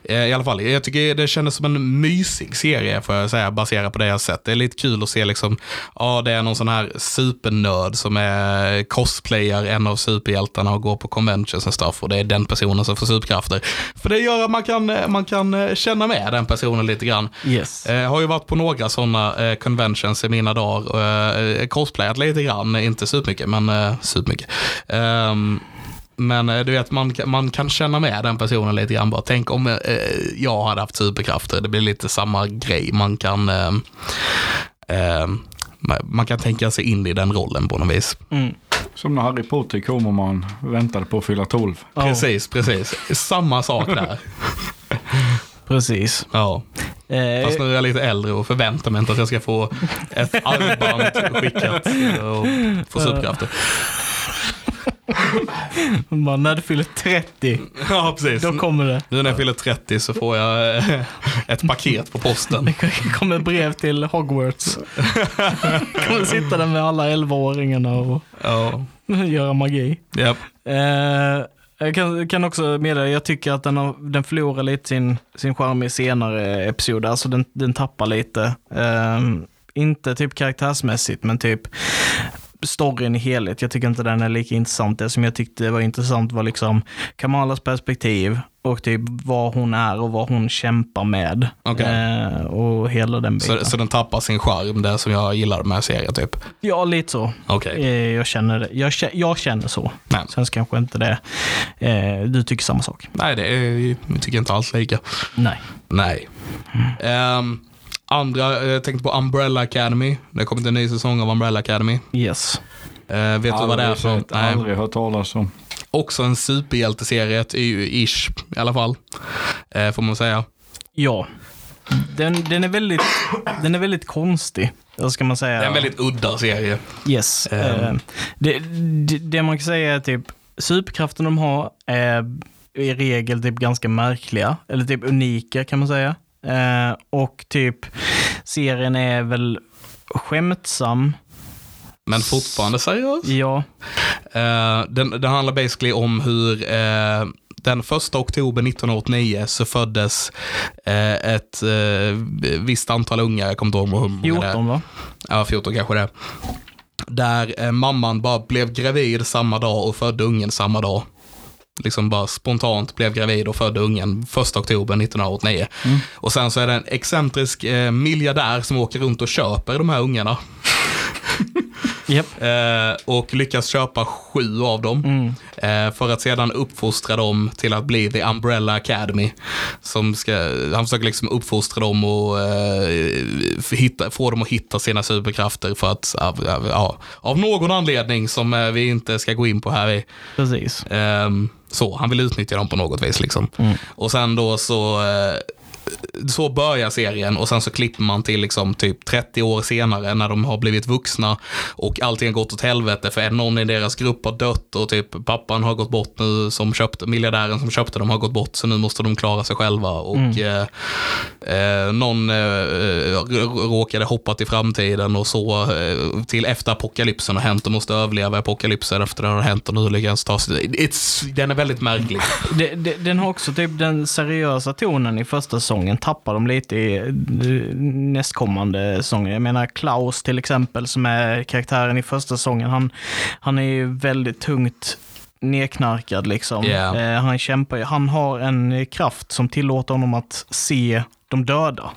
Eh, I alla fall, jag tycker det kändes som en mysig serie får jag säga, baserat på det jag sett. Det är lite kul att se liksom, ja det är någon sån här supernörd som är cosplayar en av superhjältarna och går på conventions och stuff och det är den personen som får superkrafter. För det gör att man kan, man kan känna med den personen lite grann. Yes. Jag har ju varit på några sådana conventions i mina dagar cosplayat lite grann, inte supermycket men eh, supermycket. Ehm, men eh, du vet, man, kan- man kan känna med den personen lite grann. Bara, tänk om eh, jag hade haft superkrafter, det blir lite samma grej. Man kan, eh, eh, man- kan tänka sig in i den rollen på något vis. Mm. Som när Harry Potter kom och man väntade på att fylla 12. Ja, Precis, precis. Samma sak där. precis. Ja. Eh, Fast nu är jag lite äldre och förväntar mig inte att jag ska få ett armband skickat och få superkrafter. Bara, när du fyller 30, Ja, precis. då kommer det. Nu när jag fyller 30 så får jag eh, ett paket på posten. Det kommer brev till Hogwarts. kommer sitta där med alla 11-åringarna och Ja, göra magi. japp. Eh, jag kan, kan också meddela, jag tycker att den, har, den förlorar lite sin, sin charm i senare episoder. Alltså den, den tappar lite. Eh, inte typ karaktärsmässigt, men typ storyn i helhet. Jag tycker inte den är lika intressant. Det som jag tyckte var intressant var liksom Kamalas perspektiv och typ vad hon är och vad hon kämpar med. Okej. Eh, och hela den biten. Så, så den tappar sin charm, det som jag gillar med serien typ. Ja, lite så. Okej. Eh, Jag känner, det. Jag, jag känner så. Nej. Sen kanske inte det. Eh, du tycker samma sak? Nej, det är, jag tycker inte alls lika. Nej. Nej. Ehm, andra, jag tänkte på Umbrella Academy. Det har kommit en ny säsong av Umbrella Academy. Yes. Eh, vet du vad det är Aldrig för sett, Nej. Aldrig hört talas om. Också en superhjälteserie, ish i alla fall. Eh, får man säga. Ja. Den, den, är väldigt, den är väldigt konstig. Ska man säga? Det är en väldigt udda serie. Yes. Eh, det, det, det man kan säga är typ, superkraften de har är i regel typ ganska märkliga, eller typ unika kan man säga. Eh, och typ, serien är väl skämtsam. Men fortfarande seriös. Ja, Eh, den, den handlar basically om hur eh, den första oktober 1989 så föddes eh, ett eh, visst antal unga, jag kommer inte ihåg hur många det är. 14 va? Ja, 14 kanske det är. Där eh, mamman bara blev gravid samma dag och födde ungen samma dag. Liksom bara spontant blev gravid och födde ungen första oktober 1989. Och sen så är det en excentrisk eh, miljardär som åker runt och köper de här ungarna. Japp. Eh, och lyckas köpa sju av dem. Mm. Eh, för att sedan uppfostra dem till att bli The Umbrella Academy. Som ska, han försöker liksom uppfostra dem och eh, hitta, få dem att hitta sina superkrafter för att, av, av, av någon anledning som vi inte ska gå in på här. Precis. Ehm, så, han vill utnyttja dem på något vis liksom. Mm. Och sen då så, så börjar serien och sen så klipper man till liksom typ 30 år senare när de har blivit vuxna och allting har gått åt helvete för någon i deras grupp har dött och typ pappan har gått bort nu som köpte, miljardären som köpte dem har gått bort så nu måste de klara sig själva och eh, eh, någon eh, råkade hoppa till framtiden och så eh, till efter apokalypsen har hänt och måste överleva apokalypsen efter det har hänt och nu lyckas ta sig. Den är väldigt märklig. Det, den har också typ den seriösa tonen i första säsongen tappar de lite i eh, nästkommande säsonger. Jag menar Klaus till exempel som är karaktären i första säsongen. Han, han är ju väldigt tungt nedknarkad liksom. Eh, han kämpar ju. Han har en kraft som tillåter honom att se de döda.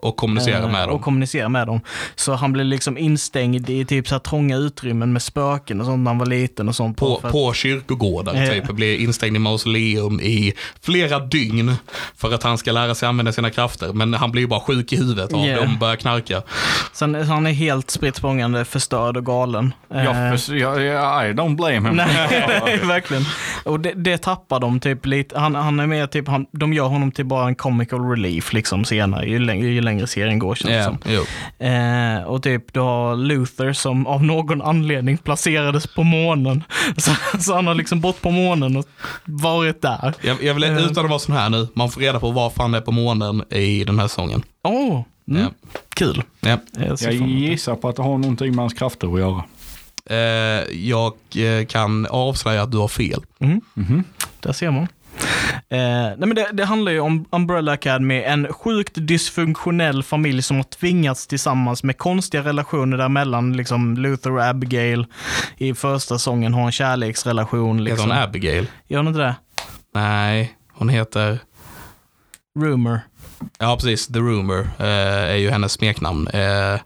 Och kommunicera Eh, med dem. Och kommunicera med dem. Så han blev liksom instängd i typ så här trånga utrymmen med spöken och sånt när han var liten och sånt. på, för att- på kyrkogårdar, Ja. typ. Blir instängd i mausoleum i flera dygn för att han ska lära sig använda sina krafter. Men han blir ju bara sjuk i huvudet av Ja. dem börjar knarka. Sen, så han är helt spritt språngande, förstörd och galen. Jag, Eh, jag, I don't blame him. Nej, verkligen. Och det, det tappar de typ lite. Han, han är mer typ, han, de gör honom till bara en comical relief liksom senare, ju längre, ju längre serien går känns det Ja, som. Eh, och typ du har Luther som av någon anledning placerades på månen. Så, så han har liksom bott på månen och varit där. Jag, jag vill, Eh. utan att vara sån här nu, man får reda på vad fan det är på månen i den här säsongen. Åh, oh, mm, Ja. kul. Ja. Jag Jag gissar på att det har någonting med hans krafter att göra. Eh, jag eh, kan avslöja att du har fel. Mm. Där ser man. Eh, nej men det, det handlar ju om Umbrella Academy, en sjukt dysfunktionell familj som har tvingats tillsammans med konstiga relationer däremellan. Liksom Luther och Abigail i första säsongen har en kärleksrelation. Heter Liksom. hon Abigail? Gör hon inte det? Nej, hon heter... Rumor. Ja, precis. The Rumor eh, är ju hennes smeknamn. Eh,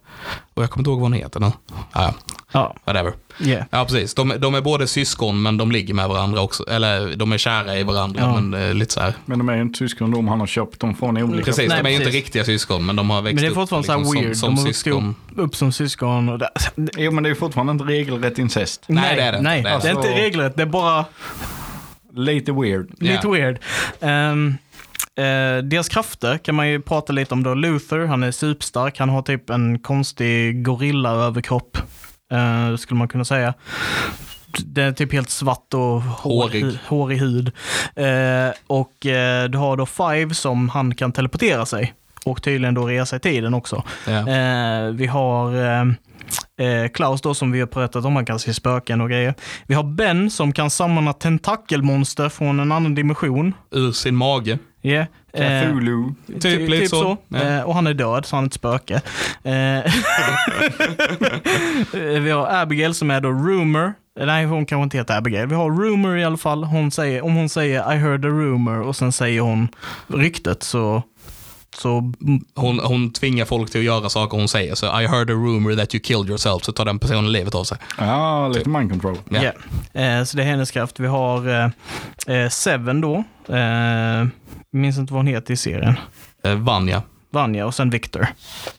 och jag kommer inte ihåg vad hon heter nu. Ja, Ja, whatever. yeah. Ja, precis. De, de är både syskon, men de ligger med varandra också. Eller de är kära i varandra, Ja. men eh, lite så här. Men de är ju inte syskon de han har köpt dem från olika. Precis, Nej, de är ju inte riktiga syskon, men de har växt Men det är upp fortfarande så här liksom weird. som, de som har vuxit syskon. upp, upp som syskon. Och Jo men det är ju fortfarande inte regelrätt incest. Nej, det är det inte. Nej, Det är det är alltså- inte regelrätt. Det är bara Lite weird. Lite weird. Um, eh, deras krafter kan man ju prata lite om då. Luther, han är superstark. Han har typ en konstig gorilla-överkropp. Uh, skulle man kunna säga. Den är typ helt svart och Hårig. hårig, hårig hud. Eh, och eh, du har då Five som han kan teleportera sig. Och tydligen då resa i tiden också. Eh, vi har eh, eh, Klaus då som vi har pratat om, han kan se spöken och grejer. Vi har Ben som kan samla tentakelmonster från en annan dimension. Ur sin mage. Yeah. Eh, Cthulhu. Typ ty- lite så. Ja. Eh, och han är död, så han är ett spöke. Eh, vi har Abigail som är då rumor. Nej, hon kanske inte heter Abigail. Vi har rumor i alla fall. Hon säger, om hon säger I heard a rumor och sen säger hon ryktet så, så Hon, hon tvingar folk till att göra saker hon säger. Så I heard a rumor that you killed yourself. Så tar den personen livet av sig. Ja, Typ. lite mind control. Ja. Ja. Eh, så det är hennes kraft. Vi har eh, eh, Seven då. Eh, minns inte vad hon heter i serien. Eh, Vanja. Vanja och sen Victor.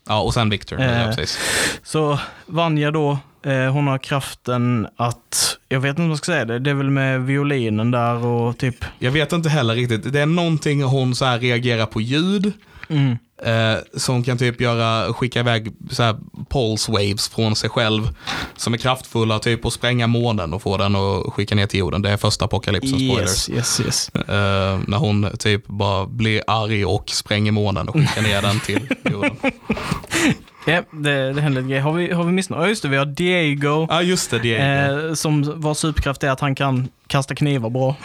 Ja, och sen Victor. Eh. ja, precis. Så Vanja då, eh, hon har kraften att, jag vet inte vad jag ska säga det, det är väl med violinen där och typ, Jag vet inte heller riktigt. Det är någonting hon så här reagerar på ljud. Mm, Eh, som kan typ göra, skicka iväg så här pulse waves från sig själv. Som är kraftfulla typ och spränga månen och få den att skicka ner till jorden. Det är första apokalypsen spoilers. yes, yes, yes. Eh, när hon typ bara blir arg och spränger månen och skickar ner den till jorden. Ja, det, det händer grejer. Har vi, har vi missat något? Ja, just det, vi har Diego. Ja, just det. är Eh, som var superkraft är att han kan kasta knivar bra.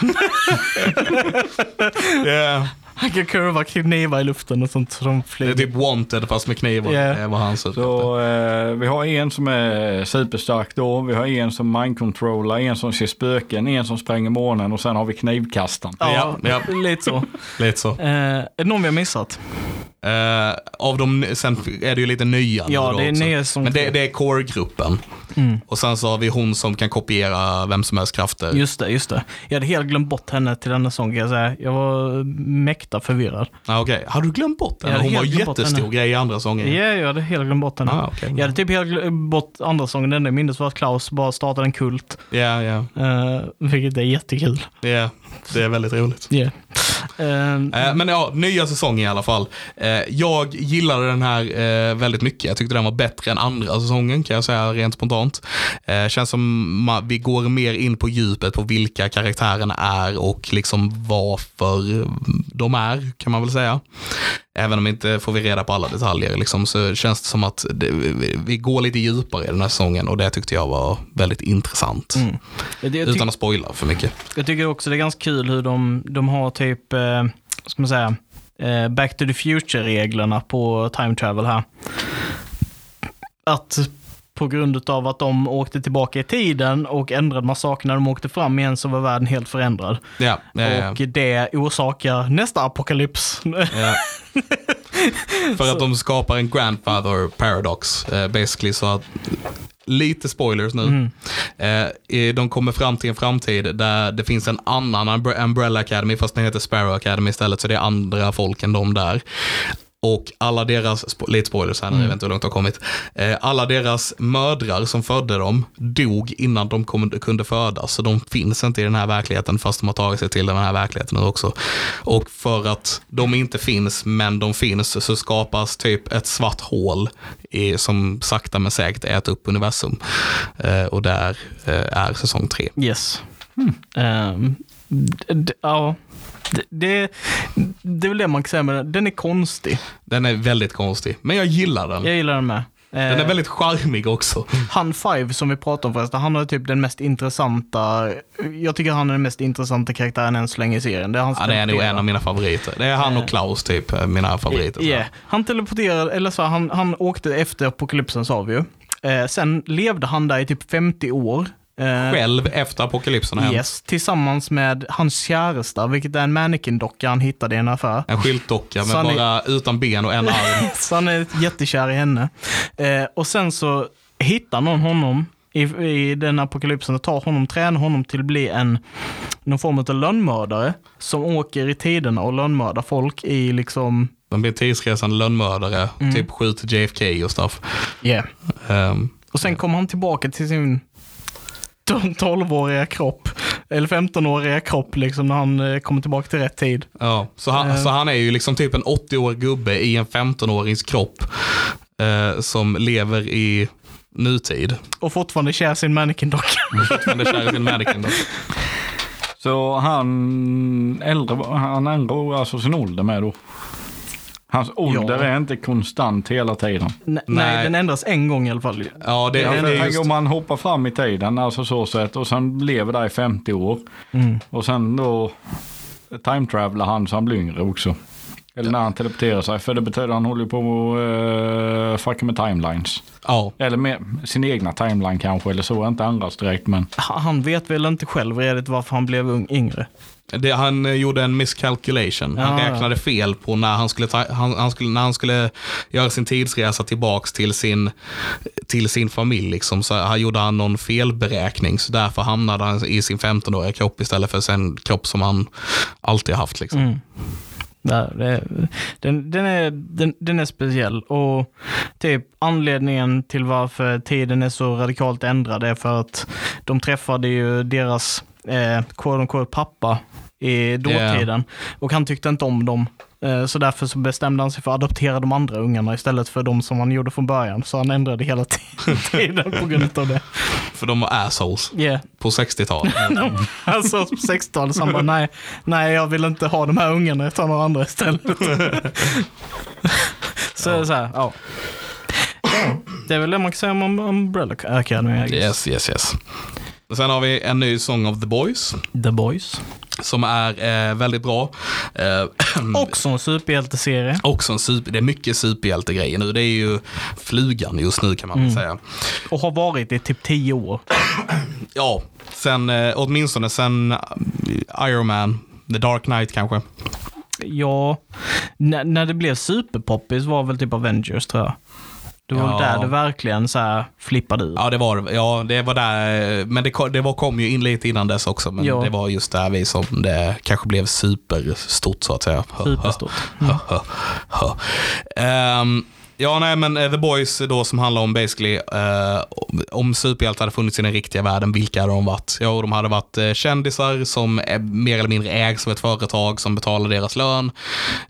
yeah. Han kan kurva knivar i luften och sånt som Det flyger. är typ wanted fast med knivar. Ja. Det är vad han ser ut Så eh, vi har en som är superstark då, vi har en som mind-controllar, en som ser spöken, en som spränger månen och sen har vi knivkastaren. Ja, Ja, lite så. Lite så. Eh, är det någon vi har missat? Eh, av dem, sen är det ju lite nya Ja, det är nya som... Men det, det är core-gruppen. Och sen så har vi hon som kan kopiera vem som helst krafter. Just det, just det. Jag hade helt glömt bort henne till denna sång jag säga. Jag var mäkta förvirrad. Ah, Okej, har du glömt bort henne? hade Hon var jättestor grej i andra sånger. Ja, jag hade helt glömt bort henne. Ah, okej. Jag hade typ helt glömt bort andra sången. Den enda jag minns var att Klaus bara startade en kult. Ja, ja, Uh, vilket är jättekul. ja. Det är väldigt roligt. Yeah. Eh, Eh, Men ja, nya säsongen i alla fall. Eh, Jag gillade den här eh, väldigt mycket. Jag tyckte den var bättre än andra säsongen kan jag säga rent spontant. Eh, Känns som ma- vi går mer in på djupet på vilka karaktärerna är och liksom varför de är kan man väl säga. Även om inte får vi reda på alla detaljer liksom, så känns det som att det, vi, vi går lite djupare i den här säsongen och det tyckte jag var väldigt intressant. mm. Utan att spoila för mycket. jag tycker också det är ganska kul hur de, de har typ, eh, ska man säga, eh, Back to the Future-reglerna på time travel här. Att på grund av att de åkte tillbaka i tiden och ändrade massa saker när de åkte fram igen så var världen helt förändrad. Ja, ja, ja. Och det orsakar nästa apokalyps. För att de skapar en grandfather paradox, eh, basically. Så att, lite spoilers nu. Eh, eh, de kommer fram till en framtid där det finns en annan Umbre- Umbrella Academy, fast den heter Sparrow Academy istället, så det är andra folk än de där. Och alla deras, lite spoilers här nu, jag vet inte hur långt det har kommit. Eh, alla deras mödrar som födde dem dog innan de kom, kunde födas. Så de finns inte i den här verkligheten fast de har tagit sig till den här verkligheten nu också. Och för att de inte finns men de finns så skapas typ ett svart hål i, som sakta men säkert äter upp universum. Eh, och där eh, är säsong tre. Yes. D- d- ja, det, det, det är väl det man kan säga med den. Den är konstig. Den är väldigt konstig, men jag gillar den. Jag gillar den med. Den är Eh, väldigt charmig också. Han Five som vi pratade om förresten, han är typ den mest intressanta, jag tycker han är den mest intressanta karaktären än så länge i serien. Det är, hans Ja, det är nog en av mina favoriter. Det är han och Klaus typ, eh, mina favoriter. Ja, han teleporterade, eller så, han, han åkte efter apokalypsen sa vi ju. Eh, sen levde han där i typ 50 år. Eh, Själv efter apokalypsen har hänt. Yes, tillsammans med hans käresta, vilket är en mannequin-docka han hittade i en affär. En skyltdocka med han är- bara utan ben och en arm. Så han är jättekär i henne. Eh, och sen så hittar någon honom i, i den apokalypsen och tar honom, tränar honom till att bli en någon form av lönnmördare som åker i tiderna och lönnmördar folk i liksom, De blir tidsresande lönnmördare, Mm. typ skjuter JFK och stuff. yeah. Ehm, Och sen kommer han tillbaka till sin 12-åriga kropp, eller 15-åriga kropp liksom när han eh, kommer tillbaka till rätt tid. ja. så, han, Eh. så han är ju liksom typ en 80-årig gubbe i en 15-årings kropp. eh, som lever i nutid. Och fortfarande kär sin mannequin-docka. Det kär i sin mannequin då. Så han äldre, han ändrar alltså sin ålder med då. Hans ålder Ja. är inte konstant hela tiden. Nej, Nej. nej, den ändras en gång i alla fall. Ja, det, Ja, det är just, om man hoppar fram i tiden, alltså så sätt, och sen lever där i 50 år. Mm. Och sen då time travelar han så han blir yngre också. Eller när han teleporterar sig, för det betyder att han håller på och uh, fucka med timelines. ja, Eller med sin egna timeline kanske, eller så, inte andras direkt men. Han vet väl inte själv redigt varför han blev ung, yngre. Det, han eh, gjorde en miscalculation. Han ja. räknade fel på när han skulle, ta, han, han skulle, när han skulle göra sin tidsresa tillbaks till sin, till sin familj. Liksom. Så han gjorde han någon felberäkning, så därför hamnade han i sin 15-åriga kropp istället för sin kropp som han alltid haft. Liksom. Mm. Där, den, den, är, den, den är speciell och typ anledningen till varför tiden är så radikalt ändrad är för att de träffade ju deras eh, quote pappa i dåtiden och han tyckte inte om dem. Eh, Så därför så bestämde han sig för att adoptera de andra ungarna istället för de som han gjorde från början. Så han ändrade hela tiden på grund av det. För de var assholes Yeah. på 60-talet. Alltså på 60-talet så han bara, nej, nej jag vill inte ha de här ungarna, jag tar några andra istället. så ja. så här, ja. Det är väl det man kan säga om Umbrella Academy. Yes, yes, yes. Sen har vi en ny Song of the Boys The Boys. som är eh, väldigt bra. Eh, Också en superhjälteserie. också en super, det är mycket superhjältegrejer nu. Det är ju flugan just nu kan man väl säga. Och har varit i typ tio år. Ja, sen, eh, åtminstone sen eh, Iron Man, The Dark Knight kanske. Ja, när, när det blev superpoppis var väl typ Avengers tror jag. Det var Ja. där det verkligen så här flippade ur. Ja, det var ja, det. var där, men det, kom- det var, kom ju in lite innan dess också. Men Ja. det var just där vi som det kanske blev superstort så att säga. Superstort. Ehm, ja, nej, men eh, The Boys då som handlar om basically eh, om superhjältar hade funnits i den riktiga världen, vilka hade de varit? Ja, de hade varit eh, kändisar som är mer eller mindre ägs av ett företag som betalar deras lön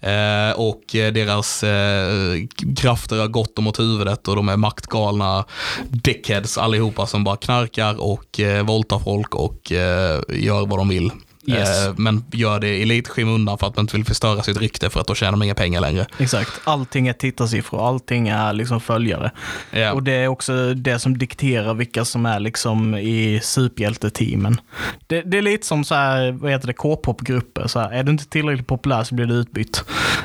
eh, och eh, deras eh, krafter har gått dem åt huvudet och de är maktgalna dickheads allihopa som bara knarkar och eh, våldtar folk och eh, gör vad de vill. Yes. Eh, men gör det i lite skymundan för att man inte vill förstöra sitt rykte för att då tjänar de inga pengar längre. Exakt. Allting är tittarsiffror, allting är liksom följare. Ja. Och det är också det som dikterar vilka som är liksom i superhjälteteamen. Det, det är lite som så här, vad heter det, K-popgrupper. Så här, är du inte tillräckligt populär så blir du utbytt.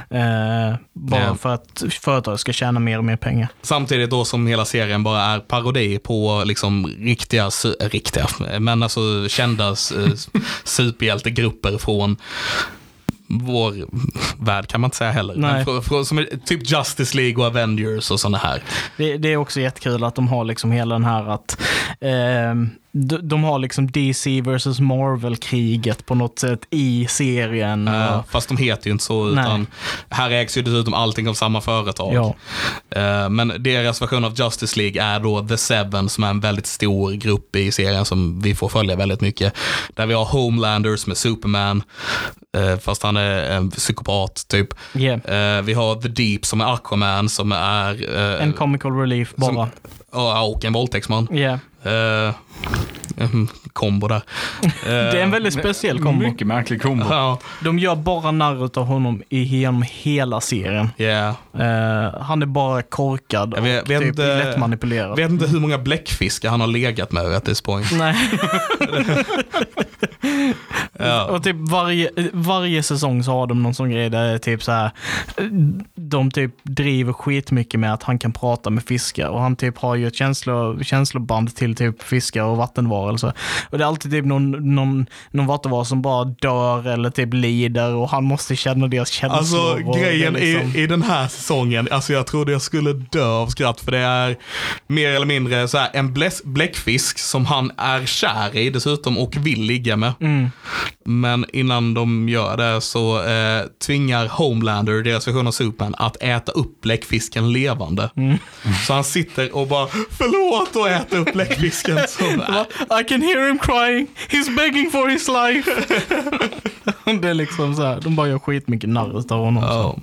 Eh, bara Ja. för att företag ska tjäna mer och mer pengar. Samtidigt då som hela serien bara är parodi på liksom riktiga, äh, riktiga, men alltså kända eh, superhjältegrupper från vår värld kan man inte säga heller. Nej. Från, från, som är typ Justice League och Avengers och sådana här. Det, det är också jättekul att de har liksom hela den här att ehm, de, de har liksom DC versus Marvel-kriget på något sätt i serien. Och, fast de heter ju inte så, utan här ägs ju dessutom allting av samma företag. ja, Eh, men deras version av Justice League är då The Seven som är en väldigt stor grupp i serien som vi får följa väldigt mycket. Där vi har Homelanders med Superman, eh, fast han är en psykopat typ. yeah. Eh, vi har The Deep som är Aquaman som är... en comical relief bara. som- ja, och en våldtäktsman. Yeah. Eh, en kombo där. Det är en väldigt speciell kombo. Mycket märklig kombo. Ja, De gör bara narr av honom i- genom hela serien. yeah. Eh, han är bara korkad Jag vet- och vet typ inte- lättmanipulerad. Vet inte hur många bläckfiskar han har legat med at this point. Nej. Ja. Och typ varje, varje säsong så har de någon sån grej där typ så här. De typ driver skitmycket med att han kan prata med fiskar och han typ har ju ett känslo, känsloband till typ fiskar och vattenvarelser. Och det är alltid typ någon, någon, någon vattenvarelse som bara dör eller typ lider och han måste känna deras känslor. Alltså grejen liksom- i, i den här säsongen, alltså jag trodde jag skulle dö av skratt för det är mer eller mindre så här, en bläs, bläckfisk som han är kär i dessutom och vill ligga med. Mm. Men innan de gör det så eh, tvingar Homelander, deras version av Superman, att äta upp bläckfisken levande. Mm. Så han sitter och bara förlåt och äter upp bläckfisken. Så, I can hear him crying, he's begging for his life. det är liksom så här, de bara gör skitmycket narr av honom. ja,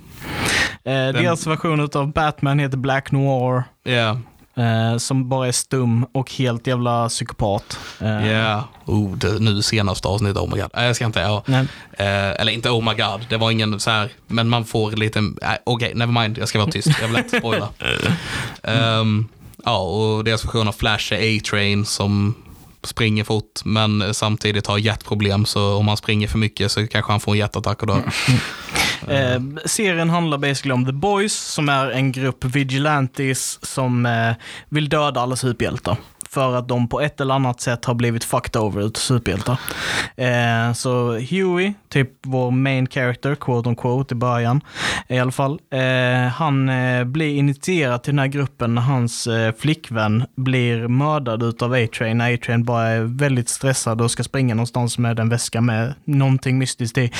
Eh, deras version av Batman heter Black Noir. ja, Eh, som bara är stum och helt jävla psykopat. Eh, ja. Oh, det, nu senaste avsnittet, oh my god. Nej, jag ska inte, ja. nej. Eh, eller inte oh my god, det var ingen så här, men man får lite, nej, okej, never mind, jag ska vara tyst, jag vill inte spoila. Ehm, ja, och deras version av Flash är A-Train som springer fort, men samtidigt har hjärtproblem, så om han springer för mycket så kanske han får en hjärtattack och dör. Eh, serien handlar basically om The Boys, som är en grupp vigilantes som eh, vill döda alla superhjältar. För att de på ett eller annat sätt har blivit fucked over ut superhjältar. Eh, så Huey, typ vår main character, quote on quote i början i alla fall. Eh, han eh, blir initierad till den här gruppen när hans eh, flickvän blir mördad utav A-Train. A-Train bara är väldigt stressad och ska springa någonstans med en väska med någonting mystiskt i.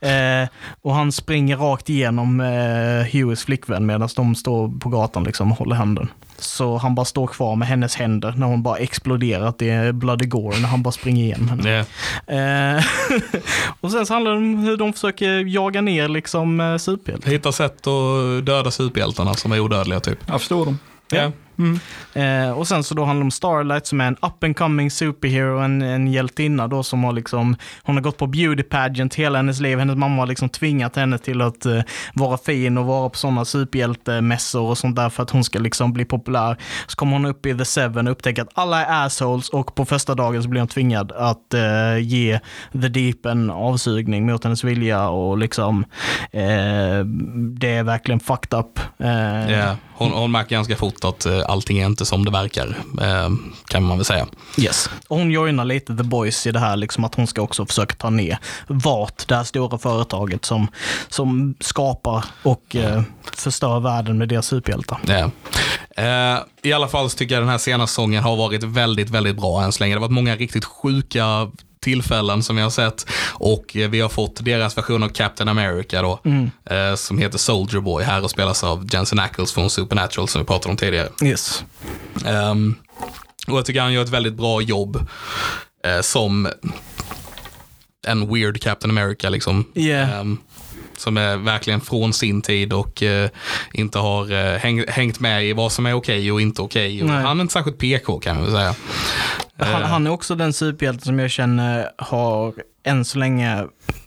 Eh, och han springer rakt igenom eh, Hueys flickvän medan de står på gatan liksom och håller handen. Så han bara står kvar med hennes händer när hon bara exploderat i bloody gore när han bara springer igenom henne. Det, Eh, och sen så handlar det om hur de försöker jaga ner liksom eh, superhjältar. hitta sätt att döda superhjältarna som är odödliga typ. Jag förstår dem. Mm. Eh, och sen så då handlar det om Starlight som är en up and coming superhero, en, en hjältinna då som har liksom, hon har gått på beauty pageant hela hennes liv. Hennes mamma har liksom tvingat henne till att eh, vara fin och vara på sådana superhjältemässor och sånt där för att hon ska liksom bli populär. Så kommer hon upp i The Seven och upptäcker att alla är assholes och på första dagen så blir hon tvingad att eh, ge The Deep en avsugning mot hennes vilja och liksom eh, det är verkligen fucked up. Eh, Ja, hon, hon märker ganska fort att eh, allting är inte som det verkar, eh, kan man väl säga. Yes. Och hon joinar lite The Boys i det här, liksom att hon ska också försöka ta ner VAT, det här stora företaget som, som skapar och eh, förstör världen med deras superhjältar. Eh, I alla fall så tycker jag den här senaste säsongen har varit väldigt, väldigt bra än så länge. Det har varit många riktigt sjuka tillfällen som vi har sett och eh, vi har fått deras version av Captain America då, eh, som heter Soldier Boy här och spelas av Jensen Ackles från Supernatural som vi pratade om tidigare. Yes. Ehm, och jag tycker han gör ett väldigt bra jobb eh, som en weird Captain America liksom. Yeah. Ehm, som är verkligen från sin tid och eh, inte har eh, häng, hängt med i vad som är okej och inte okej. Och. Han är inte särskilt PK kan man väl säga. Han, han är också den superhjälte som jag känner har än så länge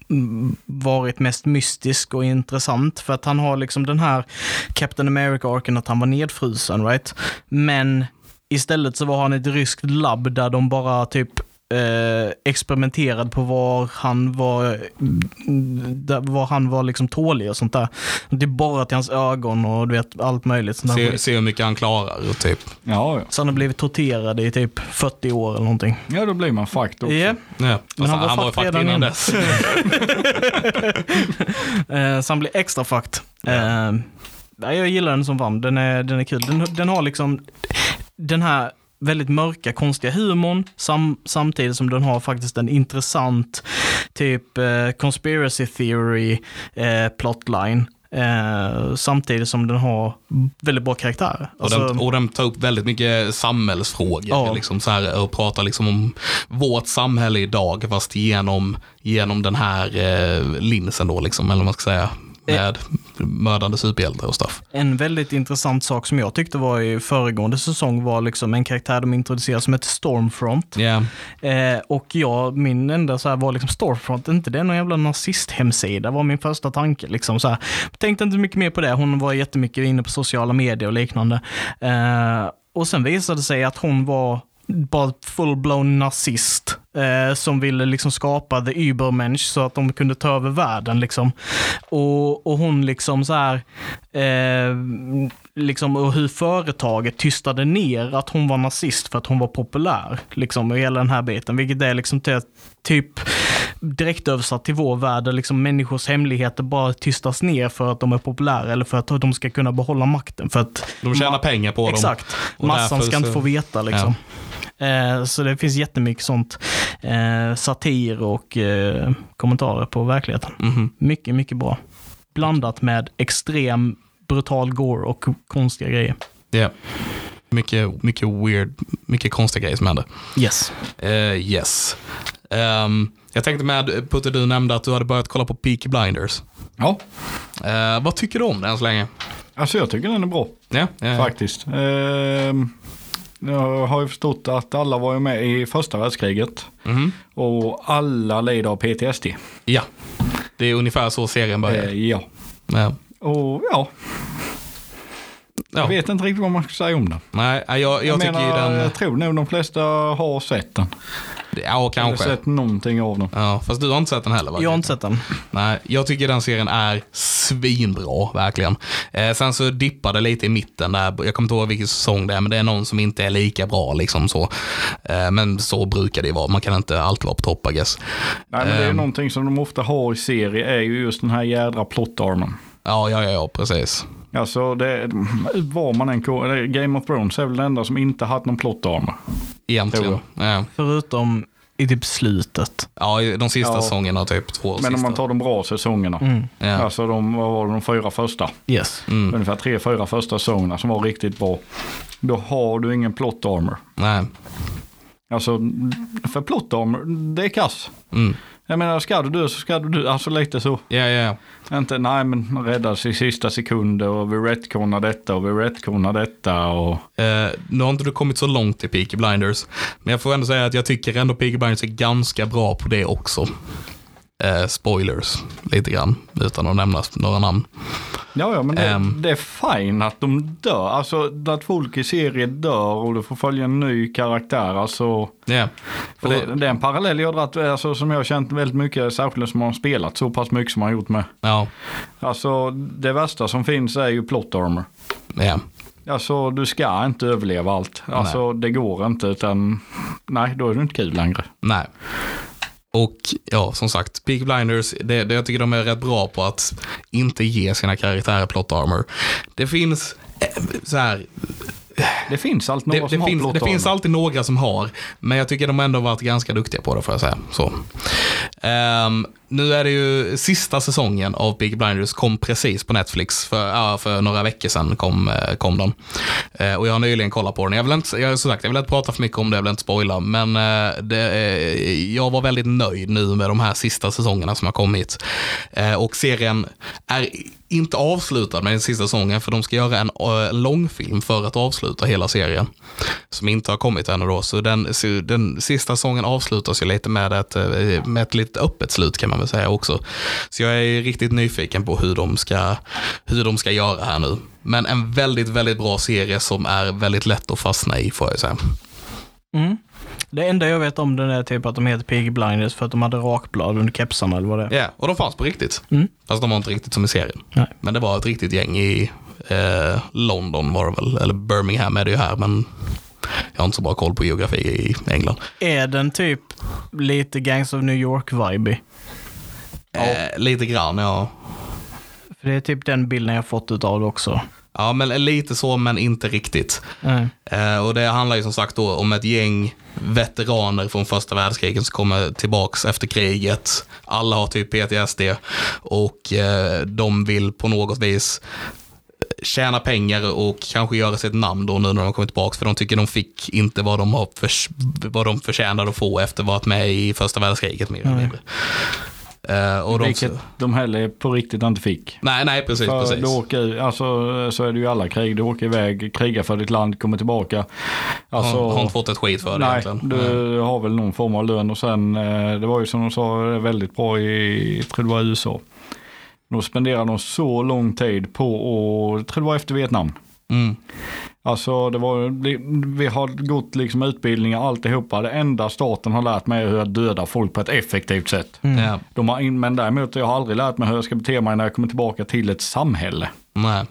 mm, varit mest mystisk och intressant. För att han har liksom den här Captain America-arken att han var nedfrusen, right? Men istället så var han ett ryskt labb där de bara typ eh, experimenterade på var han var, var han var liksom tålig och sånt där. Det är bara till hans ögon och du vet allt möjligt. Sånt där. Se, se hur mycket han klarar typ. Ja, ja. Så han har blivit torterad i typ 40 år eller någonting. Ja, då blir man fucked också. Ja, Ja, fast han var han var ju fucked redan innan dess. Eh, så han blir extra fucked. Eh, jag gillar den som vann. Den är, den är kul. Den, den har liksom den här väldigt mörka, konstiga humorn sam, samtidigt som den har faktiskt en intressant typ eh, conspiracy theory eh, plotline. Eh, samtidigt som den har väldigt bra karaktärer. Och, Alltså, den, och den tar upp väldigt mycket samhällsfrågor. Ja. Liksom så här, och pratar liksom om vårt samhälle idag, fast genom, genom den här eh, linsen då, liksom, eller vad man ska säga. Med mördande superhjältar och stuff. En väldigt intressant sak som jag tyckte var i föregående säsong var liksom en karaktär de introducerade som heter Stormfront. Yeah. Eh, och jag, min enda så här var liksom Stormfront, inte det någon jävla nazisthemsida var min första tanke. Liksom så här. Tänkte inte mycket mer på det, hon var jättemycket inne på sociala medier och liknande. Eh, och sen visade det sig att hon var bara full-blown nazist eh, som ville liksom skapa the Übermensch så att de kunde ta över världen. Liksom. Och, och hon liksom så här, eh, liksom och hur företaget tystade ner att hon var nazist för att hon var populär. Liksom, och hela den här biten, vilket är liksom till, typ direkt översatt till vår värld, där liksom människors hemligheter bara tystas ner för att de är populära eller för att de ska kunna behålla makten. För att De tjänar pengar på dem. Exakt. Massan ska inte så- få veta liksom. Eh, så det finns jättemycket sånt. Eh, satir och eh, kommentarer på verkligheten. Mhm. Mycket, mycket bra. Blandat med extrem brutal gore och konstiga grejer. Yeah. Mycket, mycket weird, mycket konstiga grejer som händer. Yes. Eh, yes. Ehm, jag tänkte med, Putte, du nämnde att du hade börjat kolla på Peaky Blinders. Ja, Eh, vad tycker du om den så länge? alltså jag tycker den är bra Ja, ja. faktiskt. Ehm, jag har ju förstått att alla var ju med i första världskriget Mhm. och alla lider av PTSD. ja. Det är ungefär så serien börjar. Eh, ja, Ja. och ja, jag Ja. vet inte riktigt vad man ska säga om den. Nej, jag, jag, Jag, tycker menar, den... jag tror nog de flesta har sett den. Ja, kanske. sett någonting av den. Ja, fast du har inte sett den heller va? Jag har inte sett den. Nej, jag tycker den serien är svinbra, verkligen. Eh, sen så dippar det lite i mitten där, jag kommer inte ihåg vilken säsong det är, men det är någon som inte är lika bra liksom så. Eh, men så brukar det vara, man kan inte alltid vara på topp I guess. Nej, men det är Ehm. någonting som de ofta har i serie är ju just den här jädra plottarmen. Ja, ja, ja, ja, precis. Alltså det, var man än Game of Thrones är väl den enda som inte haft någon plottarm. Egentligen. Ja, Förutom i typ slutet. ja de sista Ja. säsongerna typ två Men sista. om man tar de bra säsongerna. Mm. ja. Alltså de, vad var det, de fyra första. Yes. Mm. Ungefär tre, fyra första säsongerna som var riktigt bra. Då har du ingen plot armor. Nej. Alltså för plot armor, det är kass. Mm. Jag menar ska du dö så ska du dö. Alltså lite så. Ja, ja. Inte nej men man räddas i sista sekunder och vi retconar detta och vi retconar detta och. Eh, nu har inte du kommit så långt i Peaky Blinders, men jag får ändå säga att jag tycker ändå Peaky Blinders är ganska bra på det också. Eh, spoilers, lite grann, utan att nämna några namn. Ja, ja, men det, Ehm. det är fine att de dör. Alltså att folk i serier dör och du får följa en ny karaktär. Alltså, Ja, för det, det är en parallell jag dragit, alltså, som jag har känt väldigt mycket, särskilt som har spelat så pass mycket som man har gjort med. ja, Alltså det värsta som finns är ju plot armor. ja. Alltså du ska inte överleva allt. Alltså det går inte utan nej då är det inte kul längre. Nej. Och ja, som sagt, Peaky Blinders, det, det, jag tycker de är rätt bra på att inte ge sina karaktärer plot armor. Det finns eh, så här, Det finns alltid några det, som det, har finns, det finns alltid några som har, men jag tycker de ändå varit ganska duktiga på det får jag säga. Så. Ehm, nu är det ju sista säsongen av Big Blinders kom precis på Netflix. För, ja, för några veckor sedan kom, eh, kom den. Eh, och jag har nyligen kollat på den. Jag vill inte, jag, som sagt, jag vill inte prata för mycket om det, jag vill inte spoila. Men eh, det, jag var väldigt nöjd nu med de här sista säsongerna som har kommit. Och serien är inte avslutad med den sista säsongen, för de ska göra en långfilm för att avsluta hela serien. Som inte har kommit ännu då. Så den, så den sista säsongen avslutas ju lite med ett, eh, med ett lite öppet slut kan man väl säga också. Så jag är riktigt nyfiken på hur de ska, hur de ska göra här nu. Men en väldigt, väldigt bra serie som är väldigt lätt att fastna i får jag säga. Mm. Det enda jag vet om den är typ att de heter Piggy Blinders för att de hade rakblad under kepsarna eller vad det är. Ja, och de fanns på riktigt. Mm. Fast de var inte riktigt som i serien. Nej. Men det var ett riktigt gäng i eh, London var det väl, eller Birmingham är det ju här, men jag har inte så bra koll på geografi i England. Är den typ lite Gangs of New York-vibe? Eh, lite grann, ja. För det är typ den bilden jag fått utav det också. Ja, men lite så, men inte riktigt. Nej. Eh, och det handlar ju som sagt då om ett gäng veteraner från första världskriget som kommer tillbaks efter kriget. Alla har typ PTSD och eh, de vill på något vis tjäna pengar och kanske göra sig ett namn då nu när de kommer tillbaka för de tycker de fick inte vad de, har förs- vad de förtjänade att få efter att ha varit med i första världskriget mer eller Nej. mindre. Eh, och de, Vilket de heller på riktigt inte fick. nej, nej, precis. För precis. du åker, alltså, så är det ju i alla krig. Du åker iväg, krigar för ditt land, kommer tillbaka. Alltså, har, har inte fått ett skit för det nej, egentligen. du har väl någon form av lön och sen, eh, det var ju som de sa, väldigt bra i, jag tror det var USA. Då spenderar de så lång tid på, och, jag tror det var efter Vietnam. Mm. Alltså det var, vi har gått liksom utbildningar alltihopa. Det enda staten har lärt mig är hur jag dödar folk på ett effektivt sätt. Mm. Ja, De har, men däremot jag har aldrig lärt mig hur jag ska bete mig när jag kommer tillbaka till ett samhälle. nej.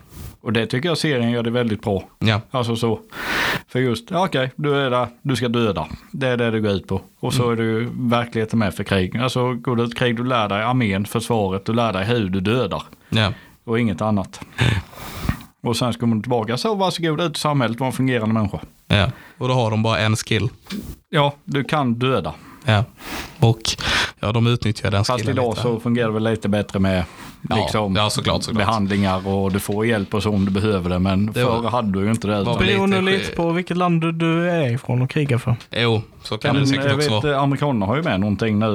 Och det tycker jag serien gör det väldigt bra. Ja. Alltså så. För just, ja, okej, du är där, du ska döda. Det är det det går ut på. Och så är det ju verkligheten med för krig. Alltså går du ett krig, du lär dig armén, försvaret, du lär dig hur du dödar. Ja. Och inget annat. Och sen så kommer du tillbaka, så varsågod ut i samhället, var en fungerande människa. ja. Och då har de bara en skill. Ja, du kan döda. Ja. Och ja, de utnyttjar den Fast skillen idag lite. så fungerar det väl lite bättre med Ja, liksom, ja, såklart, såklart. behandlingar och du får hjälp och så om du behöver det. Men Det var- förr hade du ju inte det. väl Beroende lite- på vilket land du, du är ifrån och krigar för. Jo, så kan det Men säkert jag också vet, vara. eh, amerikanerna har ju med någonting nu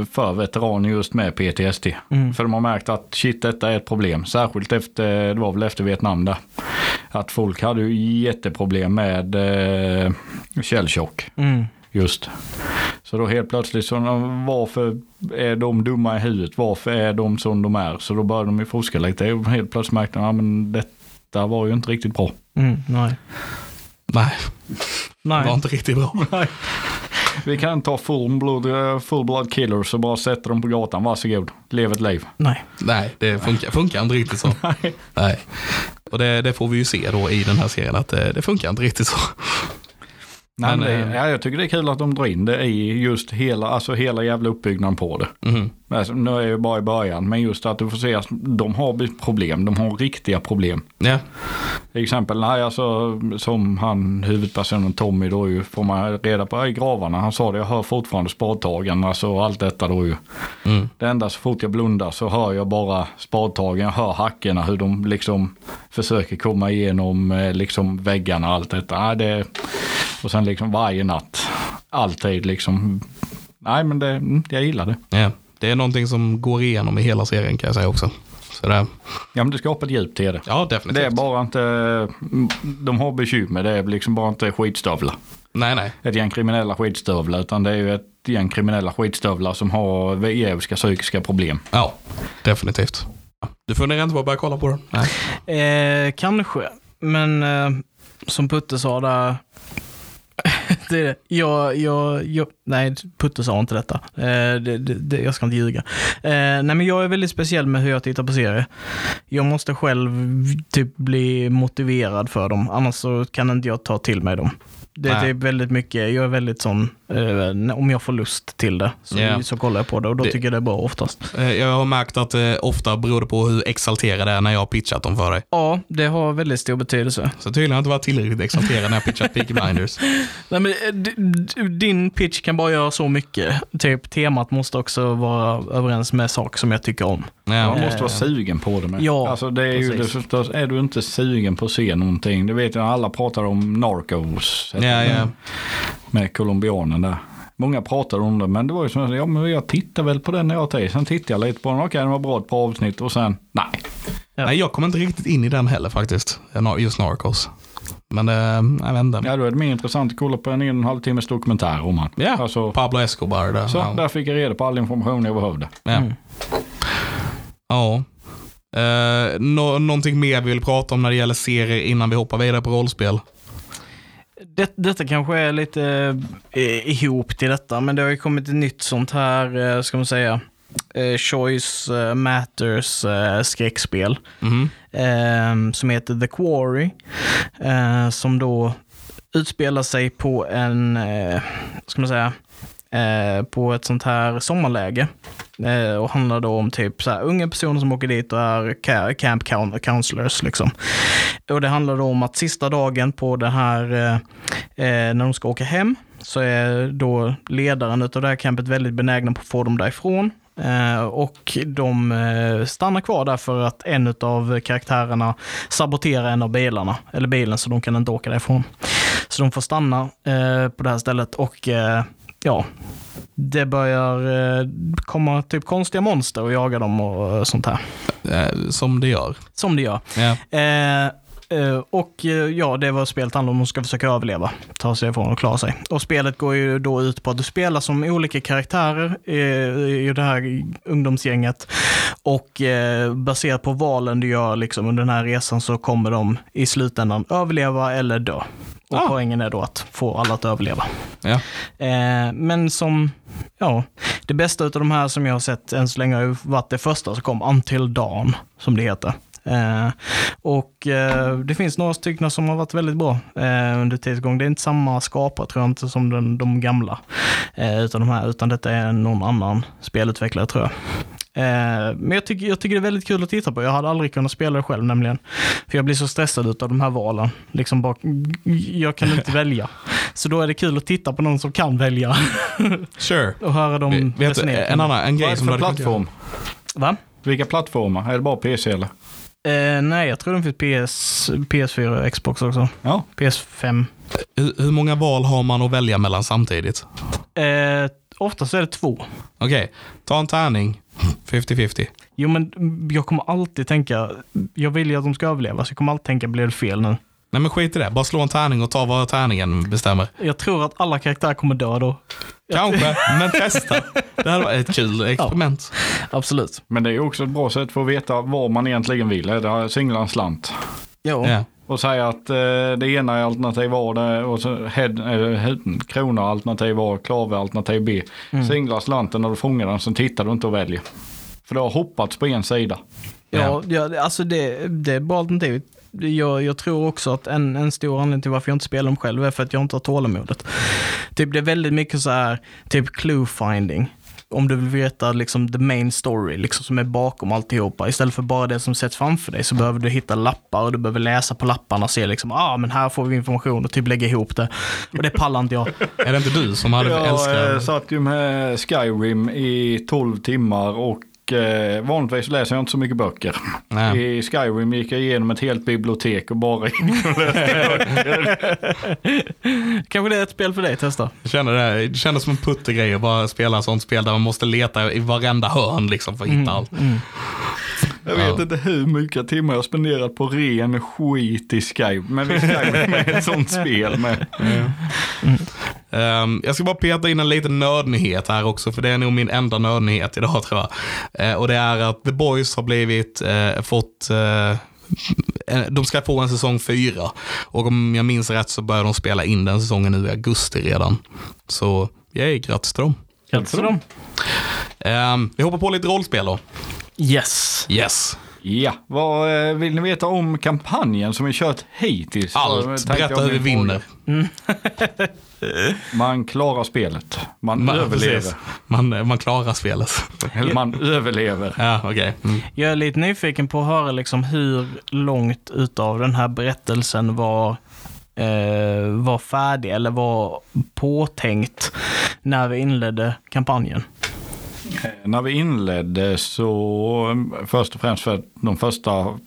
eh, för veteraner just med PTSD. Mm. För de har märkt att shit detta är ett problem. Särskilt efter, det var väl efter Vietnam där. Att folk hade ju jätteproblem med eh, källchock. Mm. Just. Så då helt plötsligt så varför är de dumma i huvudet? Varför är de som de är? Så då började de ju forska lite och helt plötsligt märkte de att men detta var ju inte riktigt bra. Mm. Nej. Nej, det var Nej. inte riktigt bra. Vi kan ta full blood, eh, full blood killers och bara sätta dem på gatan. Varsågod, lev ett liv. Nej. Nej, det funkar, funkar inte riktigt så. Nej. Och det, det får vi ju se då i den här serien att det, det funkar inte riktigt så. Nej, Men, men det, eh, ja, jag tycker det är kul att de drar in det i just hela, alltså hela jävla uppbyggnaden på det. Mhm. Alltså, nu är jag bara i början, men just att du får se att de har problem, de har riktiga problem. Ja, Till exempel, nej, alltså, som han huvudpersonen Tommy då ju, får man reda på i gravarna, han sa det, jag hör fortfarande spadtagen, alltså allt detta då ju. mm. Det enda så fort jag blundar så hör jag bara spadtagen, jag hör hackorna, hur de liksom försöker komma igenom eh, liksom väggarna och allt detta. Nej, det, och sen liksom varje natt, alltid liksom. Nej men det, mm, jag gillar det. ja. Det är någonting som går igenom i hela serien kan jag säga också. Så det, Ja men det skapar ett djup till det. ja, definitivt. Det är bara inte, de har bekymmer, det är liksom bara inte skitstövlar. Nej, nej. Ett gäng kriminella skitstövlar, utan det är ju ett gäng kriminella skitstövlar som har djävulska psykiska problem. Ja, definitivt. Du funderar inte på att börja kolla på den? Nej. Eh, kanske, men eh, som Putte sa där. Det är det. Jag, jag, jag, nej, Putte sa inte detta. Eh, det, det, det, jag ska inte ljuga. Eh, nej, men jag är väldigt speciell med hur jag tittar på serier. Jag måste själv typ bli motiverad för dem, annars så kan inte jag ta till mig dem. Det är Nej. typ väldigt mycket, jag är väldigt sån om jag får lust till det så, Ja. så kollar jag på det och då Det- tycker jag det är bra oftast. Eh, Jag har märkt att eh, ofta beror det på hur exalterad jag är när jag har pitchat dem för dig. Ja, det har väldigt stor betydelse. Så tydligen har jag inte varit tillräckligt exalterad när jag pitchat Peaky Blinders. Nej, men, eh, din pitch kan bara göra så mycket. Typ temat måste också vara överens med saker som jag tycker om. Man Ja. måste vara sugen på det med. Ja, alltså det är ju det förstås, är du inte sugen på att se någonting, det vet jag alla pratar om Narcos. Ja, ja. Med colombianen där. Många pratar om det, men det var ju som att ja men jag tittar väl på den när jag har tid. Sen tittar jag lite på den, okej den var bra ett par avsnitt och sen, nej. Ja. Nej, jag kommer inte riktigt in i den heller faktiskt. Just Narcos. Men eh, jag vet inte. Ja då är det mer intressant att kolla på en en och en halv timmes dokumentär om han. Ja, Alltså, Pablo Escobar. Där. så ja. där fick jag reda på all information jag behövde. Ja. Mm. ja. Eh, nå- någonting mer vi vill prata om när det gäller serier innan vi hoppar vidare på rollspel? Det, detta kanske är lite eh, ihop till detta, men det har ju kommit ett nytt sånt här, eh, ska man säga, eh, Choice eh, Matters eh, skräckspel. Eh, som heter The Quarry. Eh, som då utspelar sig på en, eh, ska man säga, eh, på ett sånt här sommarläge. Eh, och handlar då om typ så här, unga personer som åker dit och är camp counselors. Liksom. Och det handlar då om att sista dagen på det här, eh, eh när de ska åka hem, så är då ledaren av det här campet väldigt benägna på att få dem därifrån. Eh, och de eh, stannar kvar där för att en av karaktärerna saboterar en av bilarna, eller bilen, så de kan inte åka därifrån. Så de får stanna på det här stället och ja, det börjar eh, komma typ konstiga monster och jaga dem och eh, sånt här. Eh, som det gör. Som det gör. Ja. Eh, eh, och eh, ja, det var spelet handlar om. De ska försöka överleva, ta sig ifrån och klara sig. Och spelet går ju då ut på att du spelar som olika karaktärer eh, i det här ungdomsgänget. Och eh, baserat på valen du gör liksom, under den här resan så kommer de i slutändan överleva eller dö. Och Ah. poängen är då att få alla att överleva. Ja. Eh, men som, ja, det bästa av de här som jag har sett än så länge har ju varit det första som kom, Until Dawn, som det heter. Eh, och eh, det finns några stycken som har varit väldigt bra eh, under tidens gång. Det är inte samma skapare tror jag inte som den, de gamla, utan de här, utan detta är någon annan spelutvecklare tror jag. Men jag tycker, jag tycker det är väldigt kul att titta på. Jag hade aldrig kunnat spela det själv nämligen. För jag blir så stressad av de här valen. Liksom bara, jag kan inte välja. Så då är det kul att titta på någon som kan välja Sure. och höra dem Vet resonera. en annan en grej som du hade plattform? Va? Vilka plattformar? Är det bara PC eller? Eh, nej, jag tror den finns PS, PS4 och Xbox också. Ja. PS5. Hur, hur många val har man att välja mellan samtidigt? Eh, oftast är det två. Okej, ta en tärning. 50-50. Jo, men jag kommer alltid tänka, jag vill ju att de ska överleva, så jag kommer alltid tänka, blir det fel nu? Nej men skit i det, bara slå en tärning och ta vad tärningen bestämmer. Jag tror att alla karaktärer kommer dö då. Kanske, men testa. Det hade varit ett kul experiment. Absolut. Men det är också ett bra sätt för att veta vad man egentligen vill. Är det singla en slant? Jo. Ja. Och säga att eh, det ena är alternativ A det, och så head, eh, krona alternativ A, klave alternativ B. Singla slanten när du fångar den, sen tittar du inte och väljer. För du har hoppats på en sida. Ja, ja, alltså det, det är bra alternativ. Jag, jag tror också att en, en stor anledning till varför jag inte spelar dem själv är för att jag inte har tålamodet. Typ det är väldigt mycket så här, typ clue finding. Om du vill veta liksom the main story, liksom som är bakom alltihopa. Istället för bara det som sätts framför dig så behöver du hitta lappar och du behöver läsa på lapparna och se liksom, ah men här får vi information och typ lägga ihop det. Och det pallar inte jag. Är det inte du som hade Jag eh, älskat... satt ju med Skyrim i 12 timmar och eh, vanligtvis läser jag inte så mycket böcker. Nej. I Skyrim gick jag igenom ett helt bibliotek och bara Kanske det är ett spel för dig, testa. Jag känner det, det kändes som en puttegrej att bara spela en sånt spel där man måste leta i varenda hörn liksom för att hitta allt. Jag vet Ja. inte hur mycket timmar jag spenderat på ren skit i Skyrim. Men vi Skyrim är ett sånt spel med. Ehm, jag ska bara peta in en liten nördnyhet här också, för det är nog min enda nördnyhet idag tror jag. Eh, och det är att The Boys har blivit, eh, fått, en- de ska få en säsong fyra. Och om jag minns rätt så börjar de spela in den säsongen nu i augusti redan. Så, yay, grattis till dem. Grattis till dem. Ehm, vi hoppar på lite rollspel då. Yes. Yes. Ja, vad eh, vill ni veta om kampanjen som vi kört hittills? Allt. Berätta hur vi vinner. fråga. Man klarar spelet. Man, Man, överlever. man, man klarar spelet. Eller man överlever. Ja, okej. Mm. Jag är lite nyfiken på att höra liksom hur långt utav den här berättelsen var, eh, var färdig eller var påtänkt när vi inledde kampanjen. När vi inledde så eh, först och främst för de första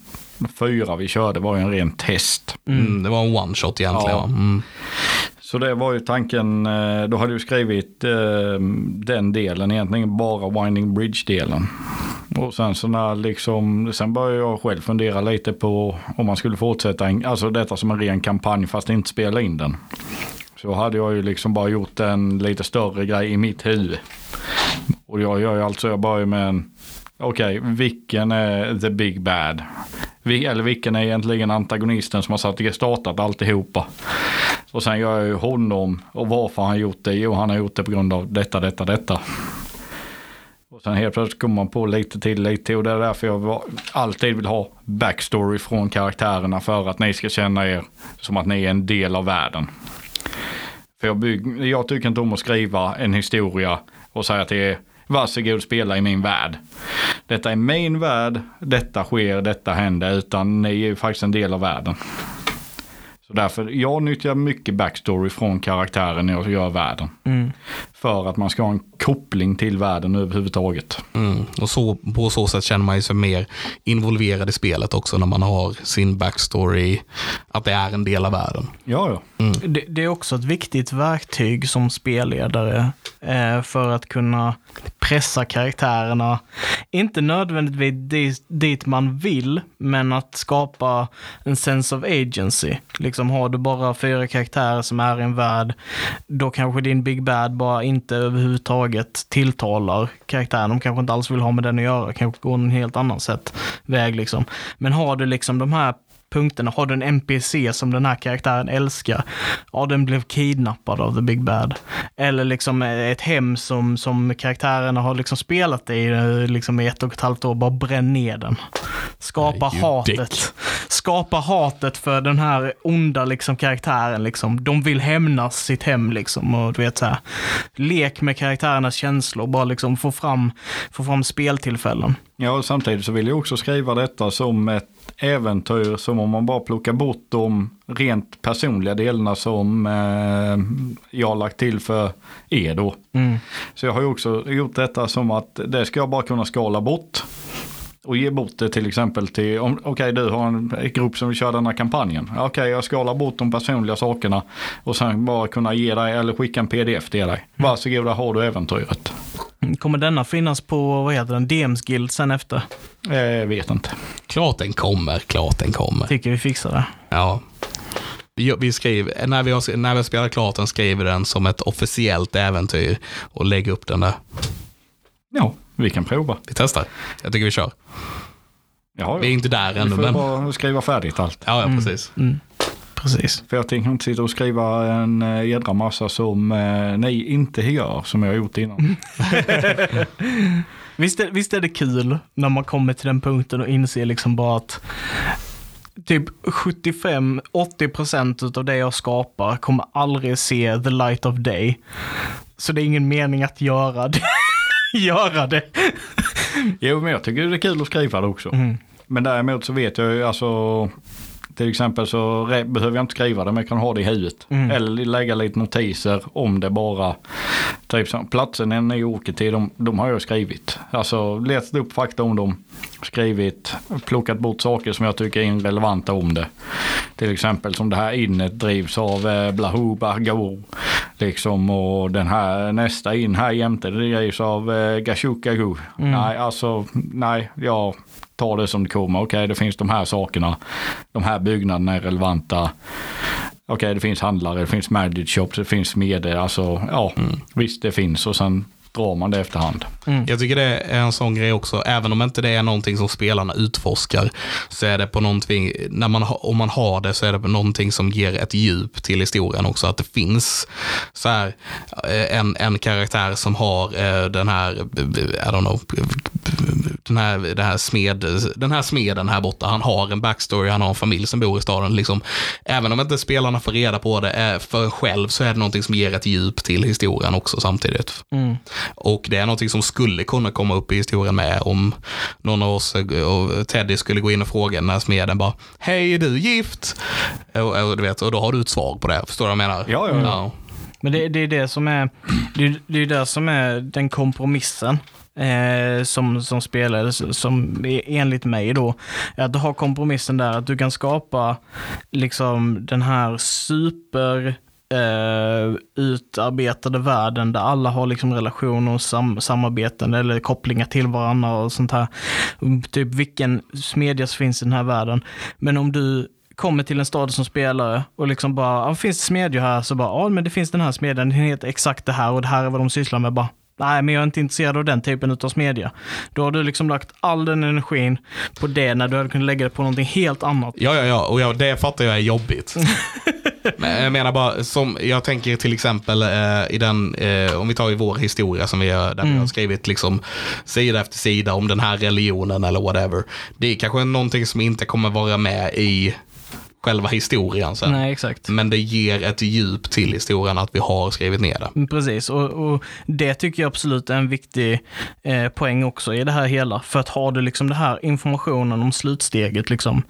fyra vi körde var ju en ren test. Mm, det var en one shot egentligen. Ja. Mm. Så det var ju tanken, eh, då hade vi skrivit eh, den delen egentligen, bara Winding Bridge-delen. Och sen så när liksom, sen började jag själv fundera lite på om man skulle fortsätta, en, alltså detta som en ren kampanj fast inte spela in den. Så hade jag ju liksom bara gjort en lite större grej i mitt huvud. Och jag gör ju alltså, jag börjar med en, okej, vilken är the big bad? Eller vilken är egentligen antagonisten som har satt, startat alltihopa? Och sen gör jag ju honom och varför har han gjort det? Jo, han har gjort det på grund av detta, detta, detta. Och sen helt plötsligt kommer man på lite till, lite till och det är därför jag alltid vill ha backstory från karaktärerna för att ni ska känna er som att ni är en del av världen. För jag, bygg, jag tycker inte om att skriva en historia och säga att det är varsågod spela i min värld. Detta är min värld, detta sker, detta händer, utan ni är ju faktiskt en del av världen. Så därför, jag nyttjar mycket backstory från karaktären när jag gör världen. Mm. För att man ska ha en koppling till världen överhuvudtaget. Mm. Och så, på så sätt känner man sig mer involverad i spelet också när man har sin backstory, att det är en del av världen. Ja, ja. Det, det är också ett viktigt verktyg som spelledare eh, för att kunna pressa karaktärerna. Inte nödvändigtvis dit, dit man vill, men att skapa en sense of agency. Liksom har du bara fyra karaktärer som är i en värld, då kanske din Big Bad bara inte överhuvudtaget tilltalar karaktären. De kanske inte alls vill ha med den att göra, kanske går en helt annan sätt väg liksom. Men har du liksom de här punkterna. Har du en NPC som den här karaktären älskar? Ja, den blev kidnappad av the big bad. Eller liksom ett hem som, som karaktärerna har liksom spelat i eh, liksom i ett och ett halvt år. Bara bränn ner den. Skapa You hatet. dick. Skapa hatet för den här onda liksom karaktären. Liksom. De vill hämnas sitt hem liksom. Och du vet så här. Lek med karaktärernas känslor. Bara liksom få fram, få fram speltillfällen. Ja, och samtidigt så vill jag också skriva detta som ett äventyr som om man bara plockar bort de rent personliga delarna som eh, jag lagt till för er då. Mm. Så jag har ju också gjort detta som att det ska jag bara kunna skala bort. Och ge bort det till exempel till, om- okej du har en grupp som vill köra den här kampanjen. Okej jag skalar bort de personliga sakerna och sen bara kunna ge dig eller skicka en pdf till dig. Varsågod, där har du äventyret. Kommer denna finnas på, vad heter den, DMs Guild sen efter? Eh, vet inte. Klart den kommer, klart den kommer. Tycker vi fixar det. Ja. Vi, vi skrev, när, vi har, när vi har spelat klart den skriver den som ett officiellt äventyr och lägger upp den där. Ja, vi kan prova. Vi testar. Jag tycker vi kör. Ja, Vi är inte där vi ännu, får men bara skriva färdigt allt. ja, ja precis. Mm. Precis. För jag tänker inte sitta och skriva en eh, jädra massa som eh, ni inte gör som jag har gjort innan. Visst är, visst är det kul när man kommer till den punkten och inser liksom bara att typ 75-80% av det jag skapar kommer aldrig se the light of day. Så det är ingen mening att göra det. göra det. jo, men jag tycker det är kul att skriva det också. Mm. Men däremot så vet jag ju alltså till exempel så behöver jag inte skriva det men jag kan ha det i huvudet. Mm. Eller lägga lite notiser om det bara. Typ som platsen ni åker till, de, de har jag skrivit. Alltså letat upp fakta om dem, skrivit, plockat bort saker som jag tycker är irrelevanta om det. Till exempel som det här innet drivs av eh, Blahu Bargao. Liksom och den här nästa in här jämte det drivs av eh, Gashukagu. Nej, alltså nej, jag tar det som det kommer. Okej, det finns de här sakerna. De här byggnaderna är relevanta. Okej, det finns handlare, det finns magic shops, det finns smeder. Alltså, ja, visst det finns och sen drar man det efterhand. Jag tycker det är en sån grej också, även om inte det är någonting som spelarna utforskar, så är det på någonting, när man, om man har det så är det på någonting som ger ett djup till historien också, att det finns så här, eh, en, en karaktär som har eh, den här, eh, I don't know, den här, den, här smed, den här smeden här borta, han har en backstory, han har en familj som bor i staden. Liksom, även om inte spelarna får reda på det är för en själv så är det någonting som ger ett djup till historien också samtidigt. Mm. Och det är någonting som skulle kunna komma upp i historien med om någon av oss och Teddy skulle gå in och fråga den här smeden bara, hej är du gift? Och, och, du vet, och då har du ett svar på det, förstår du vad jag menar? Ja, ja, ja. ja. Men det, det är det som är, det, är- det är det som är den kompromissen. Eh, som, som spelare, som e-, enligt mig då, är att du har kompromissen där att du kan skapa liksom den här super Uh, utarbetade världen där alla har liksom relationer och sam samarbeten eller kopplingar till varandra och sånt här. Mm, typ vilken smedja som finns i den här världen. Men om du kommer till en stad som spelare och liksom bara, ah, finns det smedjor här? Så bara, ja men det finns den här smedjan, den heter exakt det här och det här är vad de sysslar med. Bara, Nej, men jag är inte intresserad av den typen av smedja. Då har du liksom lagt all den energin på det när du hade kunnat lägga det på någonting helt annat. Ja, ja, ja, och ja, det fattar jag är jobbigt. Men jag menar bara, som jag tänker till exempel eh, i den, eh, om vi tar i vår historia som vi har, där vi har skrivit liksom sida efter sida om den här religionen eller whatever. Det är kanske någonting som inte kommer vara med i själva historien sen. Nej, exakt. Men det ger ett djup till historien att vi har skrivit ner det. Precis, och, och det tycker jag absolut är en viktig eh, poäng också i det här hela. För att har du liksom det här informationen om slutsteget, liksom,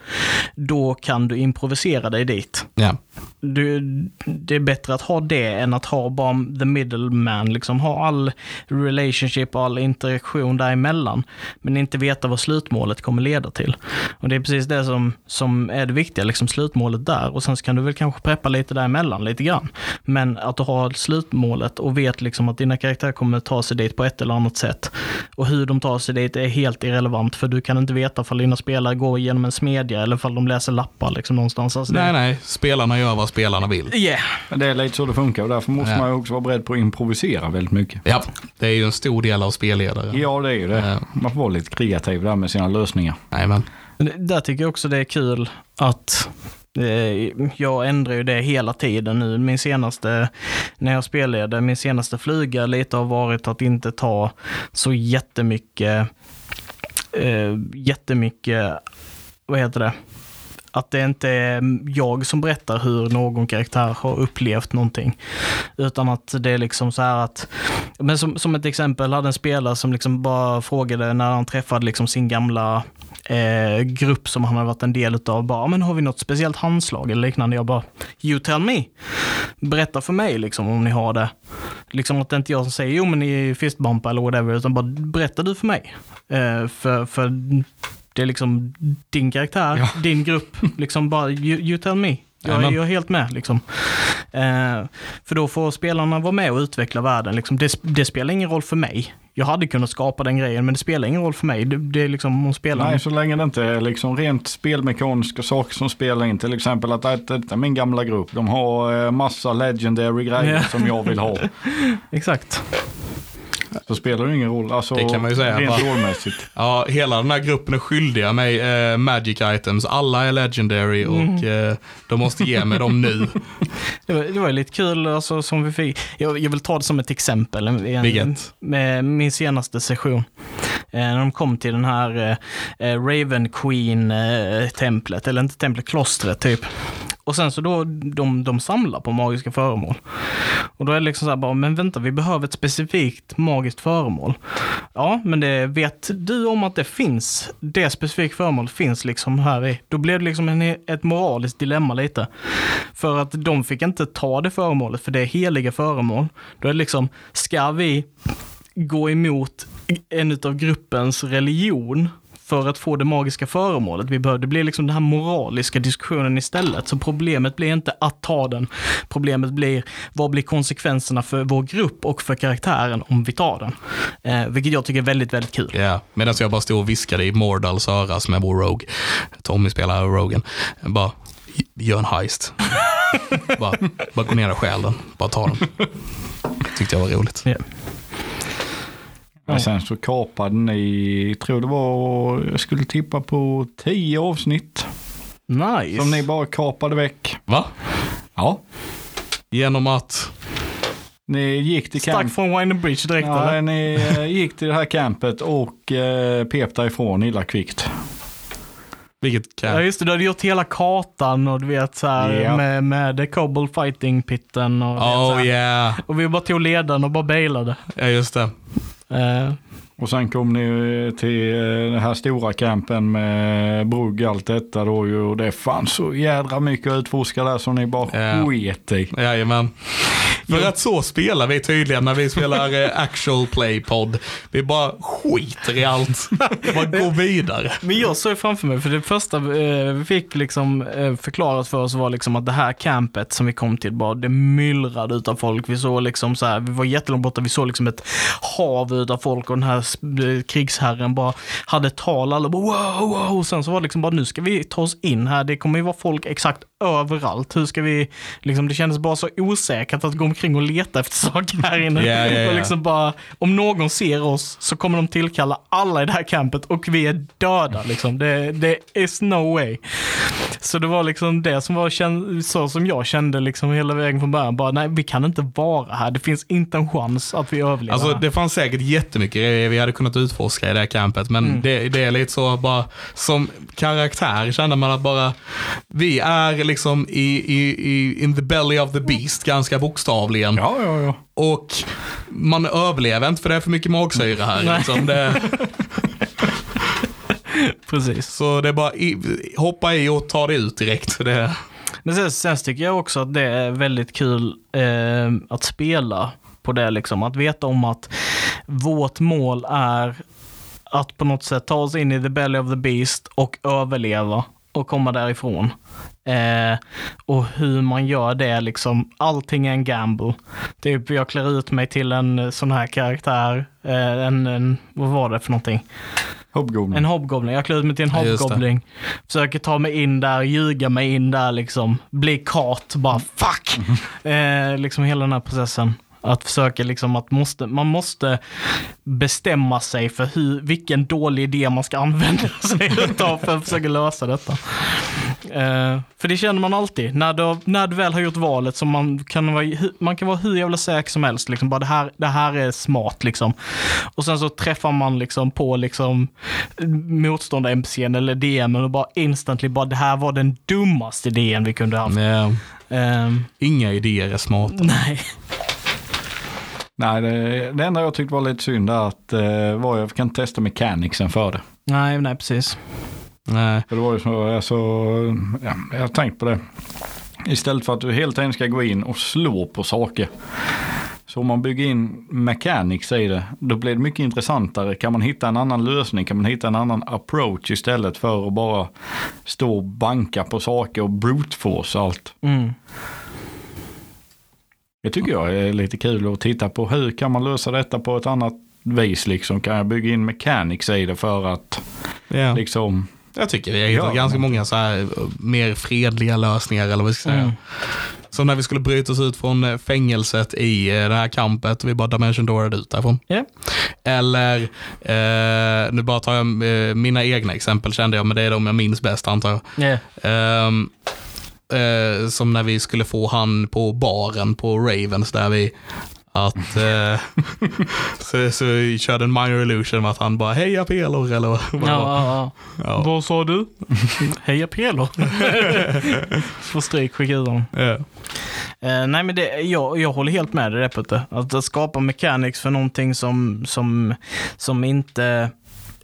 då kan du improvisera dig dit. Ja. Du, det är bättre att ha det än att ha bara the middleman, liksom ha all relationship och all interaktion däremellan, men inte veta vad slutmålet kommer leda till. Och det är precis det som, som är det viktiga, liksom slutmålet där. Och sen så kan du väl kanske preppa lite däremellan, lite grann. Men att du har slutmålet och vet liksom att dina karaktärer kommer ta sig dit på ett eller annat sätt. Och hur de tar sig dit är helt irrelevant, för du kan inte veta om dina spelare går genom en smedja eller om de läser lappar liksom någonstans. Alltså det- Nej, nej, spelarna gör vad spelarna vill. Yeah. Men Det är lite så det funkar och därför måste Ja. man ju också vara beredd på att improvisera väldigt mycket. Ja, det är ju en stor del av spelledaren. Ja, det är ju det. Ja. Man får vara lite kreativ där med sina lösningar. Det- Där tycker jag också det är kul att eh, jag ändrar ju det hela tiden nu. Min senaste, när jag spelleder, min senaste flyga lite har varit att inte ta så jättemycket, eh, jättemycket, vad heter det? Att det inte är jag som berättar hur någon karaktär har upplevt någonting. Utan att det är liksom så här att, men som, som ett exempel hade en spelare som liksom bara frågade när han träffade liksom sin gamla eh, grupp som han hade varit en del utav. Bara, ah, men har vi något speciellt handslag eller liknande? Jag bara, you tell me. Berätta för mig liksom om ni har det. Liksom att det inte är jag som säger, jo men ni är fistbumpa eller whatever, utan bara berätta du för mig. Eh, för, för det är liksom din karaktär, din grupp, liksom bara you, you tell me. Jag, jag är helt med. Liksom. Eh, för då får spelarna vara med och utveckla världen. Liksom. Det, det spelar ingen roll för mig. Jag hade kunnat skapa den grejen, men det spelar ingen roll för mig. Det, det är liksom om spelarna... Nej, så länge det inte är liksom rent spelmekaniska saker som spelar in. Till exempel att detta detta är min gamla grupp. De har eh, massa legendary grejer Ja. som jag vill ha. Exakt. Så spelar det ingen roll. Alltså, Det kan man ju säga, Rent rollmässigt. Ja, hela den här gruppen är skyldiga mig eh, magic items. Alla är legendary och eh, de måste ge mig dem nu. Det var, det var lite kul alltså, som vi fick. Jag, jag vill ta det som ett exempel. En, Vilket? Med min senaste session. Eh, när de kom till den här eh, eh, Raven Queen-templet, eller inte templet, klostret typ. Och sen så då, de, de samlar på magiska föremål. Och då är det liksom så här bara, men vänta, vi behöver ett specifikt magiskt föremål. Ja, men det vet du om att det finns, det specifika föremålet finns liksom här i. Då blev det liksom en, ett moraliskt dilemma lite. För att de fick inte ta det föremålet, för det är heliga föremål. Då är det liksom, ska vi gå emot en av gruppens religion för att få det magiska föremålet vi behöver. Det blir liksom den här moraliska diskussionen istället. Så problemet blir inte att ta den. Problemet blir, vad blir konsekvenserna för vår grupp och för karaktären om vi tar den? Eh, vilket jag tycker är väldigt, väldigt kul. Ja, medan jag bara stod och viskade i Mordals öra som är vår Rogue. Tommy spelar Rogen. Bara, gör en heist. bara, bara gå ner och stjäl den. Bara ta den. Tyckte jag var roligt. Ja. Men sen så kapade ni, tror det var, jag skulle tippa på tio avsnitt. Nice. Som ni bara kapade väck. Va? Ja. Genom att... Ni gick till Stack camp. från Wine Bridge direkt Ja, eller? ni eh, gick till det här campet och eh, pep därifrån illa kvickt. Vilket Ja kan... just det, du hade gjort hela kartan och du vet så här Ja. med, med The Cobble Fighting Pitten och, vet, Oh yeah. och vi bara tog ledaren och bara bailade. Ja, just det. Eh, Och sen kom ni till eh, den här stora campen med brugg allt detta då ju. Och det fanns så jädra mycket att utforska där som ni bara Ja. sket i. Jajamän. För att så spelar vi tydligen när vi spelar eh, actual play-podd. Vi bara skiter i allt. bara går vidare. Men jag såg framför mig, för det första eh, vi fick liksom eh, förklarat för oss var liksom att det här campet som vi kom till, bara det myllrade utav folk. Vi såg liksom så här, vi var jättelångt borta, vi såg liksom ett hav utav folk och den här krigsherren bara hade tal, alla bara wow, wow. Och sen så var det liksom bara nu ska vi ta oss in här, det kommer ju vara folk exakt överallt. Hur ska vi, liksom det kändes bara så osäkert att gå omkring och leta efter saker här inne. Ja, ja, ja. Och liksom bara, om någon ser oss så kommer de tillkalla alla i det här campet och vi är döda liksom. Det, det is no way. Så det var liksom det som var så som jag kände liksom hela vägen från början. Bara, nej, vi kan inte vara här. Det finns inte en chans att vi överlever. Alltså här. det fanns säkert jättemycket vi hade kunnat utforska i det här campet. Men det, det är lite så bara, som karaktär kände man att bara, vi är liksom i, i, i in the belly of the beast ganska bokstavligen. Ja, ja, ja. Och man överlever inte för det är för mycket magsyra här. Liksom. Det, Precis. så det är bara i, hoppa i och ta det ut direkt. Det, Men sen, sen tycker jag också att det är väldigt kul eh, att spela på det liksom. Att veta om att vårt mål är att på något sätt ta oss in i the belly of the beast och överleva och komma därifrån. Eh, och hur man gör det liksom, allting är en gamble. Typ jag klär ut mig till en sån här karaktär, eh, en, en, vad var det för någonting? Hobgoblin. En hobgoblin. Jag klär ut mig till en Ja, hobgoblin. Försöker ta mig in där, ljuga mig in där liksom. Bli kart, bara fuck. eh, liksom hela den här processen. Att försöka liksom att måste, man måste bestämma sig för hur, vilken dålig idé man ska använda sig utav för att försöka lösa detta. Eh, för det känner man alltid. När du, när du väl har gjort valet som man kan vara, man kan vara hur jävla säker som helst. Liksom, bara det, här, det här är smart liksom. Och sen så träffar man liksom på liksom motståndar-MCn eller DM och bara instantly bara det här var den dummaste idén vi kunde haft. ja, Ehm, inga idéer är smarta. nej. Nej, det, det enda jag tyckte var lite synd är att eh, var jag kan testa mechanicsen för det. nej, nej precis. Nej. För det var ju så, alltså, ja, jag har tänkt på det. Istället för att du hela tiden ska gå in och slå på saker. Så om man bygger in mechanics i det, då blir det mycket intressantare. Kan man hitta en annan lösning, kan man hitta en annan approach istället för att bara stå och banka på saker och brute force allt. Mm. Det tycker jag är lite kul att titta på. Hur kan man lösa detta på ett annat vis liksom? Kan jag bygga in mechanics i det för att Ja. liksom Jag tycker vi har hittat Ja, ganska många så här mer fredliga lösningar eller vad vi ska säga. Mm. Som när vi skulle bryta oss ut från eh, fängelset i eh, det här campet och vi bara dimension doorade ut därifrån. Ja. Eller, eh, nu bara tar jag eh, mina egna exempel kände jag, men det är de jag minns bäst antar jag. Ja. Ehm, eh, som när vi skulle få han på baren på Ravens där vi att eh, så, så vi körde en minor illusion med att han bara heja pelor eller vad Ja, vad ja. Vad sa du? Heja Pelo. Får stryk, honom. Ja. Eh, nej men det, jag, jag håller helt med dig där Putte. Att, att skapa mechanics för någonting som, som, som inte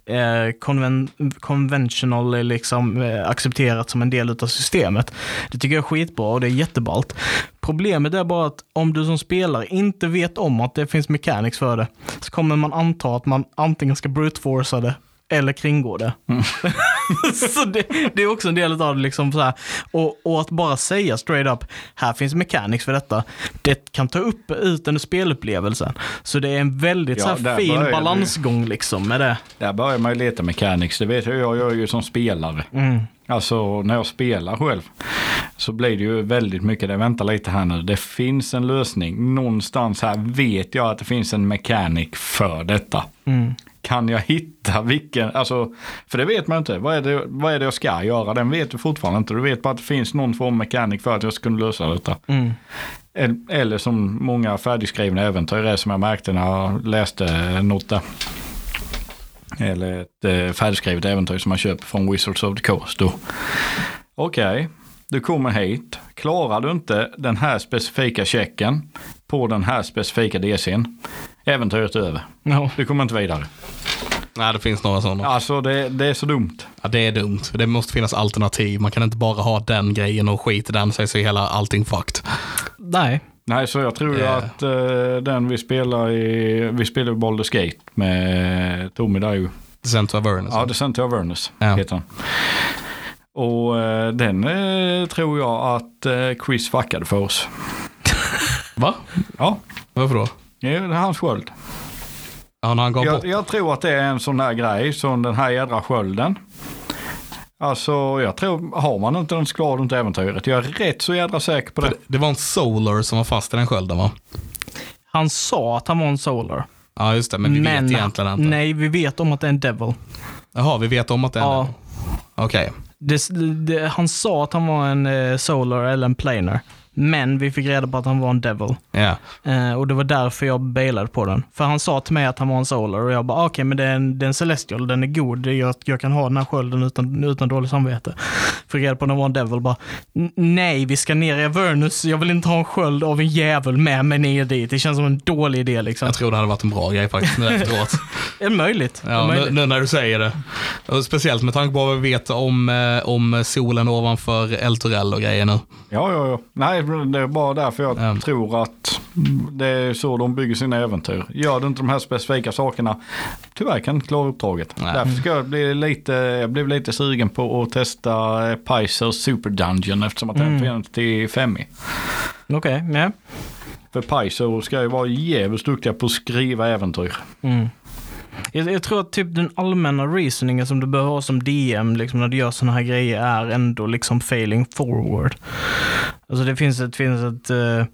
är konven, conventional eh, liksom eh, accepterat som en del av systemet. Det tycker jag är skitbra och det är jätteballt. Problemet är bara att om du som spelare inte vet om att det finns mechanics för det, så kommer man anta att man antingen ska brute forca det eller kringgå det. så det, det är också en del av det. Liksom så här. Och, och att bara säga straight up, här finns mechanics för detta. Det kan ta upp ut den spelupplevelsen. Så det är en väldigt Ja, så fin balansgång liksom med det. Där börjar man ju leta mechanics. Det vet jag, jag gör ju som spelare. Mm. Alltså när jag spelar själv så blir det ju väldigt mycket det. Vänta lite här nu. Det finns en lösning. Någonstans här vet jag att det finns en mechanic för detta. Mm. Kan jag hitta vilken, alltså, för det vet man inte. Vad är, det, vad är det jag ska göra? Den vet du fortfarande inte. Du vet bara att det finns någon form av mekanik för att jag ska kunna lösa detta. Mm. El- Eller som många färdigskrivna äventyr är som jag märkte när jag läste något där. Eller ett eh, färdigskrivet äventyr som man köper från Wizards of the Coast. Okej, du kommer hit. Klarar du inte den här specifika checken på den här specifika DCn. Äventyret är över. Ja. Du kommer inte vidare. Nej, det finns några sådana. Alltså det, det är så dumt. Ja, det är dumt. Det måste finnas alternativ. Man kan inte bara ha den grejen och skit i den så är hela allting fucked. Nej. Nej, så jag tror ju Ja. att eh, den vi spelar i, vi spelar i Baldur's Gate med Tommy där ju. Center of Awareness. Ja, The Center of Awareness Ja. heter den. Och eh, den eh, tror jag att Chris fuckade för oss. Va? Ja, Varför då? Det är hans sköld. Ja, han gav bort. Jag, jag tror att det är en sån där grej som den här jädra skölden. Alltså jag tror, har man inte den så klarar du inte äventyret. Jag är rätt så jädra säker på det. Det- Det var en Solar som var fast i den skölden va? Han sa att han var en Solar. Ja, just det. Men vi vet egentligen inte. Nej, vi vet om att det är en Devil. Jaha, vi vet om att det är Ja. en Okej. Det, han sa att han var en eh, Solar eller en Planer. Men vi fick reda på att han var en Devil. Ja. Eh, och det var därför jag bailade på den. För han sa till mig att han var en Solar och jag bara, ah, okej men det är, en, det är en Celestial, den är god. Jag, jag kan ha den här skölden utan, utan dåligt samvete. Fick reda på att den var en Devil bara, "N- nej vi ska ner i Avernus, jag vill inte ha en sköld av en jävel med mig ner dit. Det känns som en dålig idé liksom. Jag tror det hade varit en bra grej faktiskt nu efteråt. Är möjligt? Ja, nu, möjligt? nu när du säger det. Och speciellt med tanke på vad vi vet om, eh, om solen ovanför Elturell och grejer nu. Ja, ja, ja. Nej, det är bara därför jag Ja. tror att det är så de bygger sina äventyr. Gör du inte de här specifika sakerna, tyvärr kan du inte klara uppdraget. Nej. Därför ska jag bli lite, jag blev lite sugen på att testa Picers Super Dungeon eftersom att den Mm. finns till 5 Okej, ja. För Picer ska ju vara jävligt duktiga på att skriva äventyr. Mm. Jag, jag tror att typ den allmänna reasoningen som du behöver ha som DM liksom, när du gör sådana här grejer är ändå liksom failing forward. Alltså det finns ett, finns ett eh,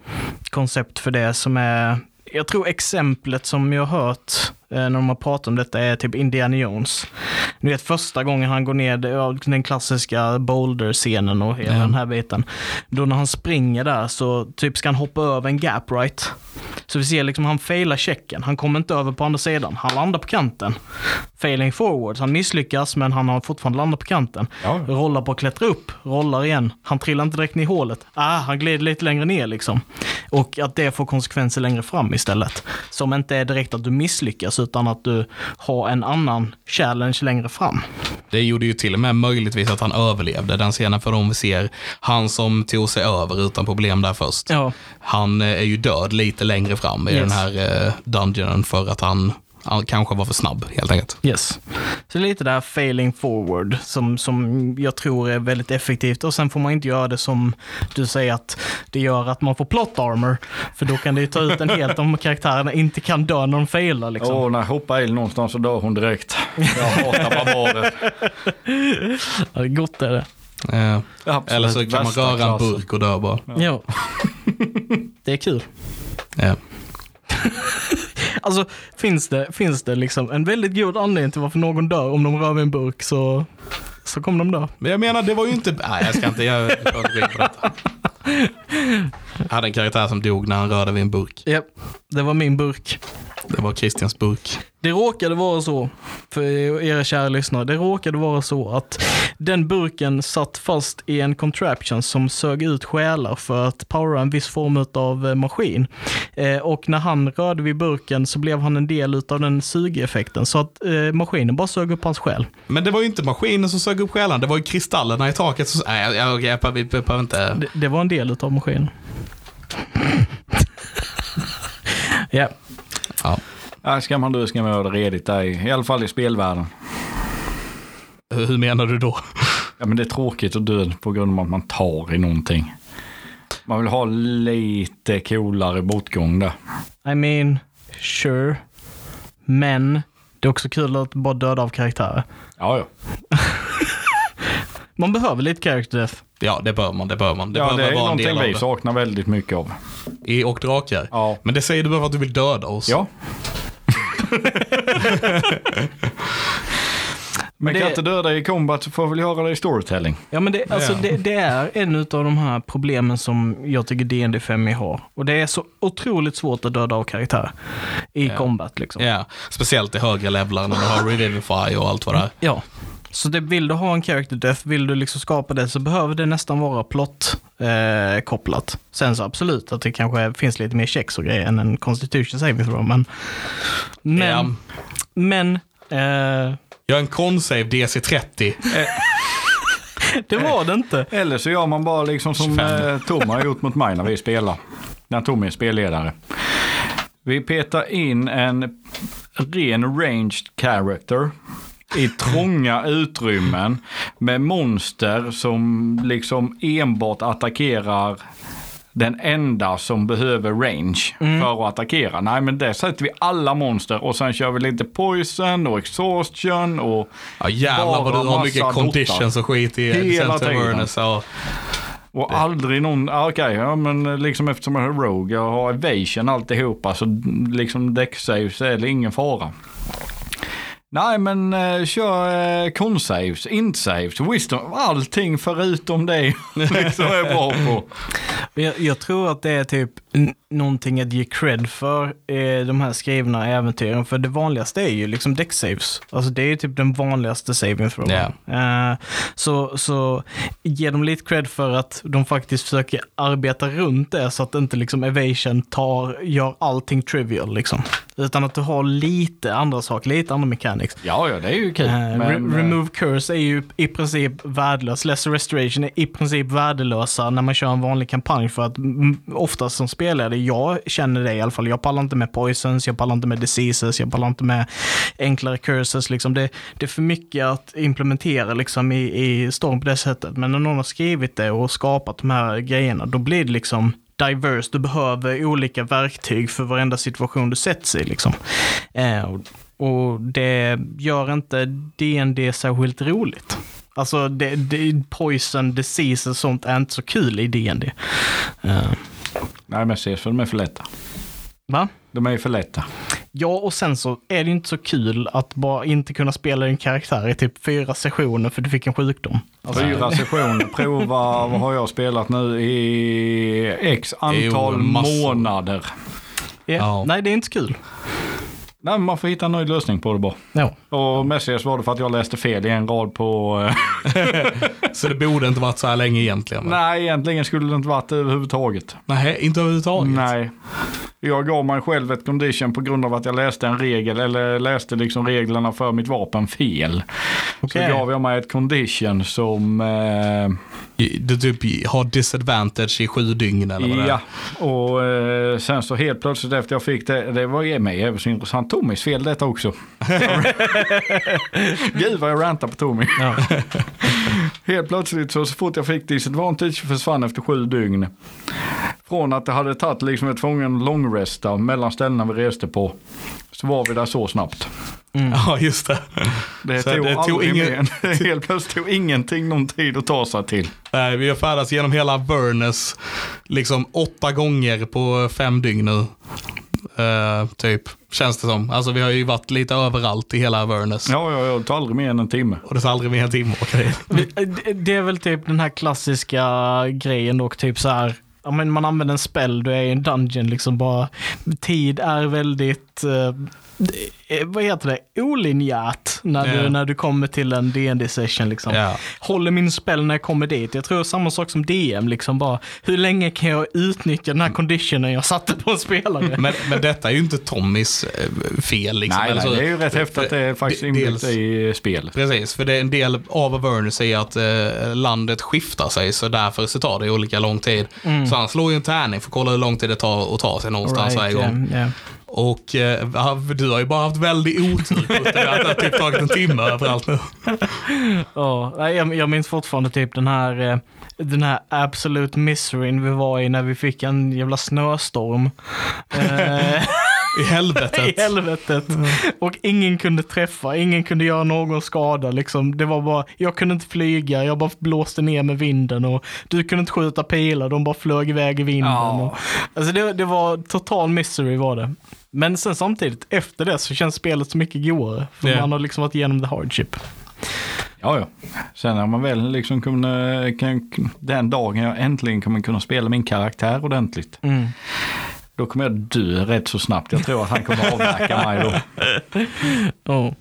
koncept för det som är, jag tror exemplet som jag har hört när de har pratat om detta är typ Indiana Jones. Du vet första gången han går ner, den klassiska boulder-scenen och hela Ja. den här biten. Då när han springer där så typ ska han hoppa över en gap right. Så vi ser liksom han failar checken. Han kommer inte över på andra sidan. Han landar på kanten. Failing forward. Han misslyckas men han har fortfarande landat på kanten. Ja. Rollar på att klättra upp. Rollar igen. Han trillar inte direkt ner i hålet. Ah, han glider lite längre ner liksom. Och att det får konsekvenser längre fram istället. Som inte är direkt att du misslyckas utan att du har en annan challenge längre fram. Det gjorde ju till och med möjligtvis att han överlevde den scenen för de vi ser. Han som tog sig över utan problem där först. Ja, Han eh, är ju död lite längre fram i Yes. den här eh, dungeonen för att han kanske var för snabb helt enkelt. Yes. Så lite där failing forward som, som jag tror är väldigt effektivt och sen får man inte göra det som du säger att det gör att man får plot armor. För då kan det ju ta ut en helt om karaktärerna inte kan dö när de failar liksom. Och när jag hoppar il någonstans så dör hon direkt. Jag hatar barbarer. Ja, det är gott är det. Eh, Absolut eller så kan man röra en burk och dö bara. Ja. Det är kul. Ja. Alltså finns det, finns det liksom en väldigt god anledning till varför någon dör om de rör vid en burk så, så kommer de dö. Men jag menar, det var ju inte... Nej, jag ska inte... Jag, jag ska inte gå in på detta. Jag hade en karaktär som dog när han rörde vid en burk. Japp, det var min burk. Det var Christians burk. Det råkade vara så, för era kära lyssnare, det råkade vara så att den burken satt fast i en contraption som sög ut själar för att powera en viss form av eh, maskin. Eh, och när han rörde vid burken så blev han en del av den sugeffekten så att eh, maskinen bara sög upp hans själ. Men det var ju inte maskinen som sög upp själen, det var ju kristallerna i taket som... Nej, jag, jag, jag, jag, jag behöver inte... Det, det var en del av maskinen. Ja, Ja. Ja, ska man dö ska man göra det redigt där, i alla fall i spelvärlden. Hur menar du då? Ja men det är tråkigt att dö på grund av att man tar i någonting. Man vill ha lite coolare bortgång där. I mean, sure. Men det är också kul att bara döda av karaktärer. Ja, ja. Man behöver lite character death. Ja, det bör man. Det bör man. Det ja, behöver det är vara någonting vi saknar väldigt mycket av. I Och drakar. Ja. Men det säger du bara för att du vill döda oss. Ja. Men det- kan inte döda i combat så får väl göra det i storytelling. Ja, men det, alltså, Ja. det, det är en av de här problemen som jag tycker D&D 5 har. Och det är så otroligt svårt att döda av karaktär i Ja. combat. Liksom. Ja, speciellt i högre levlar när du har Revivify och allt vad det är. Ja. Så det, vill du ha en character death, vill du liksom skapa det så behöver det nästan vara plott eh, kopplat. Sen så absolut att det kanske finns lite mer checks och grejer än en constitution saving throw. Men, men, Ja. men eh, Jag har en con-save DC30. det var det inte. Eller så gör man bara liksom som 25. eh, Tom har gjort mot mig när vi spelar. När Tom är spelledare. Vi petar in en ren ranged character i trånga utrymmen med monster som liksom enbart attackerar den enda som behöver range för att attackera. Nej men där sätter vi alla monster och sen kör vi lite poison och exhaustion och Ja jävlar vad du har mycket conditions och skit i Hela tiden. Och, Och aldrig någon, ah, okej, ja men liksom eftersom jag har Rogue och har Evasion alltihopa så liksom däcksaves är det ingen fara. Nej men eh, kör eh, consaves, intsaves, wisdom, allting förutom det liksom är bra på. Jag, jag tror att det är typ någonting att ge cred för eh, de här skrivna äventyren. För det vanligaste är ju liksom deck saves. Alltså det är ju typ den vanligaste saving throw. Eh, så, så ge dem lite cred för att de faktiskt försöker arbeta runt det så att inte liksom evasion tar, gör allting trivial liksom. Utan att du har lite andra saker, lite andra mechanics. Ja, ja det är ju kul. Eh, men, re- eh, remove curse är ju i princip värdelös. Lesser restoration är i princip värdelösa när man kör en vanlig kampanj för att oftast som spelare, jag känner det i alla fall, jag pallar inte med poisons, jag pallar inte med diseases, jag pallar inte med enklare curses. Liksom. Det, det är för mycket att implementera liksom, i, i storm på det sättet. Men när någon har skrivit det och skapat de här grejerna, då blir det liksom diverse. Du behöver olika verktyg för varenda situation du sätts i. Liksom. Eh, och, det gör inte D&D särskilt roligt. Alltså, det, det, poison, disease och sånt är inte så kul i D&D. Uh. Nej men ses för de är för lätta. va? De är ju för lätta. Ja, och sen så är det inte så kul att bara inte kunna spela din karaktär i typ fyra sessioner för du fick en sjukdom. Alltså, Fyra sessioner, prova, vad har jag spelat nu i x antal Jo, månader. ja. Ja. Nej, det är inte så kul. Nej, men man får hitta en nöjd lösning på det bara. Ja. Och mestadels var det för att jag läste fel i en rad på... eh, så det borde inte varit så här länge egentligen. va? Nej, egentligen skulle det inte varit det överhuvudtaget. Nej, inte överhuvudtaget. Nej. Jag gav mig själv ett condition på grund av att jag läste en regel, eller läste liksom reglerna för mitt vapen fel. Okej. Så gav jag mig ett condition som... Eh, Du typ har disadvantage i sju dygn eller vad det är. ja, och eh, sen så helt plötsligt efter jag fick det, det var ju mig även så intressant. Tommys fel detta också. Gud vad jag rantar på Tommy. Ja. Helt plötsligt så, så fort jag fick disadvantage försvann efter sju dygn. Från att det hade tagit liksom ett tvungen långresta mellan ställena vi reste på. Så var vi där så snabbt. Ja, just det. Det Så tog, det tog ingen-. Helt plötsligt tog ingenting någon tid att ta sig till. Nej, vi har färdats genom hela Vernus liksom åtta gånger på fem dygn nu. Eh, typ, känns det som. Alltså vi har ju varit lite överallt i hela Vernus. Ja, ja, ja, det tar aldrig mer än en timme. Och det tar aldrig mer en timme att åka dit. Det- Det är väl typ den här klassiska grejen dock, typ så här. Ja, men man använder en spell, du är i en dungeon, liksom bara. Tid är väldigt, eh, eh, vad heter det, olinjärt när, Ja. du, när du kommer till en dd session liksom. Ja. Håller min spell när jag kommer dit. Jag tror samma sak som DM, liksom bara, hur länge kan jag utnyttja den här conditionen jag satte på en spelare? Men, men detta är ju inte Tommys eh, fel. Liksom. nej, Eller nej, det är ju rätt häftigt att det är faktiskt inbyggt i spelet. Precis, för det är en del av Avernus är att eh, landet skiftar sig så därför så tar det olika lång tid. Så han slår ju en tärning för att kolla hur lång tid det tar att ta sig någonstans varje gång. ja. Och eh, du har ju bara haft väldigt otur Putte, det har typ tagit en timme överallt nu. Ja, jag, jag minns fortfarande typ den här, eh, den här absolute miseryn vi var i när vi fick en jävla snöstorm. Eh, I I helvetet. helvetet. Och ingen kunde träffa, ingen kunde göra någon skada. Liksom. Det var bara, jag kunde inte flyga, jag bara blåste ner med vinden och du kunde inte skjuta pilar, de bara flög iväg i vinden. Ja. Och, alltså det, det var total misery var det. Men sen samtidigt, efter det så känns spelet så mycket godare. För Ja. man har liksom varit igenom the hardship. Ja, ja. Sen när man väl liksom kunde, kan, den dagen jag äntligen kommer kunna spela min karaktär ordentligt. Mm. Då kommer jag dö rätt så snabbt. Jag tror att han kommer avverka mig då. Oh.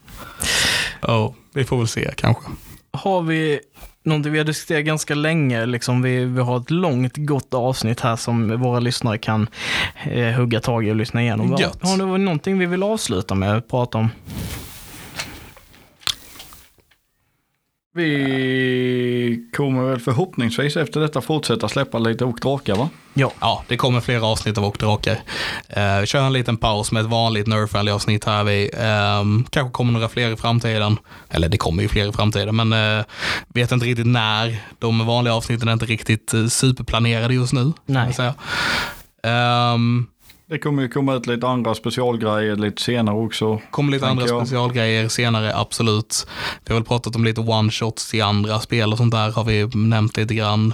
Ja, vi får väl se kanske. Har vi någonting vi har diskuterat ganska länge, liksom vi, vi har ett långt gott avsnitt här som våra lyssnare kan eh, hugga tag i och lyssna igenom. Gött. Har det någonting vi vill avsluta med att prata om? Vi kommer väl förhoppningsvis efter detta fortsätta släppa lite och drakar va? Ja. Ja, det kommer flera avsnitt av Åkdrakar. Uh, vi kör en liten paus med ett vanligt Nerf avsnitt här. Vi, ehm, kanske kommer några fler i framtiden. Eller det kommer ju fler i framtiden, men eh, vet inte riktigt när. De vanliga avsnitten är inte riktigt uh, superplanerade just nu. Nej. Ehm, Det kommer ju komma ut lite andra specialgrejer lite senare också. kommer lite andra jag. specialgrejer senare, absolut. Vi har väl pratat om lite one-shots i andra spel och sånt där har vi nämnt lite grann.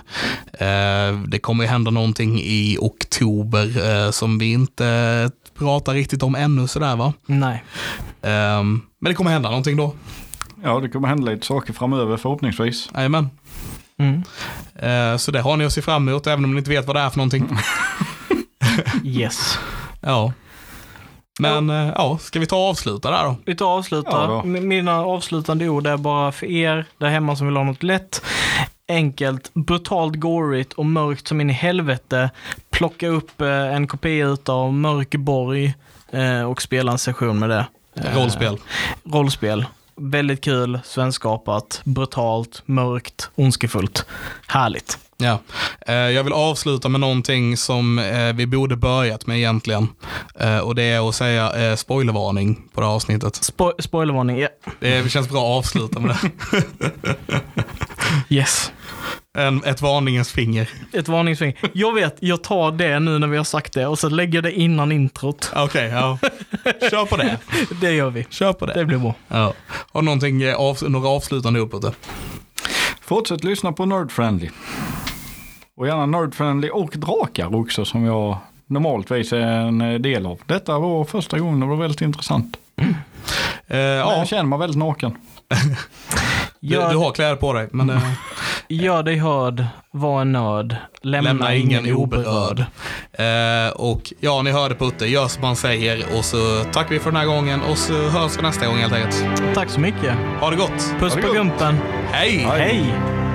Eh, det kommer ju hända någonting i oktober eh, som vi inte pratar riktigt om ännu sådär va. Nej. Ehm, men det kommer hända någonting då. Ja, det kommer hända lite saker framöver förhoppningsvis. Jajamän. Mm. Eh, så det har ni att se fram emot även om ni inte vet vad det är för någonting. Yes. ja. Men eh, ja, ska vi ta och avsluta där då? Vi tar och avslutar. Ja Mina avslutande ord är bara för er där hemma som vill ha något lätt, enkelt, brutalt gorigt och mörkt som in i helvete. Plocka upp eh, en kopia utav Mörkborg eh, och spela en session med det. Rollspel. rollspel. Väldigt kul, svenskapat, brutalt, mörkt, ondskefullt. Härligt. Ja. Eh, jag vill avsluta med någonting som eh, vi borde börjat med egentligen. Eh, och det är att säga spoilervarning på det här avsnittet. Spo- spoilervarning, ja. Det känns bra att avsluta med det. Yes. En, ett varningens finger. Ett varningsfinger. Jag vet, jag tar det nu när vi har sagt det och så lägger jag det innan introt. Okej, ja. Kör på det. Det gör vi. Kör på Det det. blir bra. Ja. Har någonting, av, några avslutande ord på det? Fortsätt lyssna på Nerd Friendly. Och gärna Friendly och Drakar också som jag normaltvis är en eh, del av. Detta var första gången och det var väldigt intressant. Eh, Ja. ja, Jag känner mig väldigt naken. du, du har kläder på dig, men eh, gör dig hörd, var en nörd, lämna, lämna ingen oberörd. oberörd. Eh, och ja, ni hörde Putte, gör som man säger och så tackar vi för den här gången och så hörs vi nästa gång helt enkelt. Tack så mycket. Ha det gott. Puss det på gott. gumpen. Hej! Hej. Hej.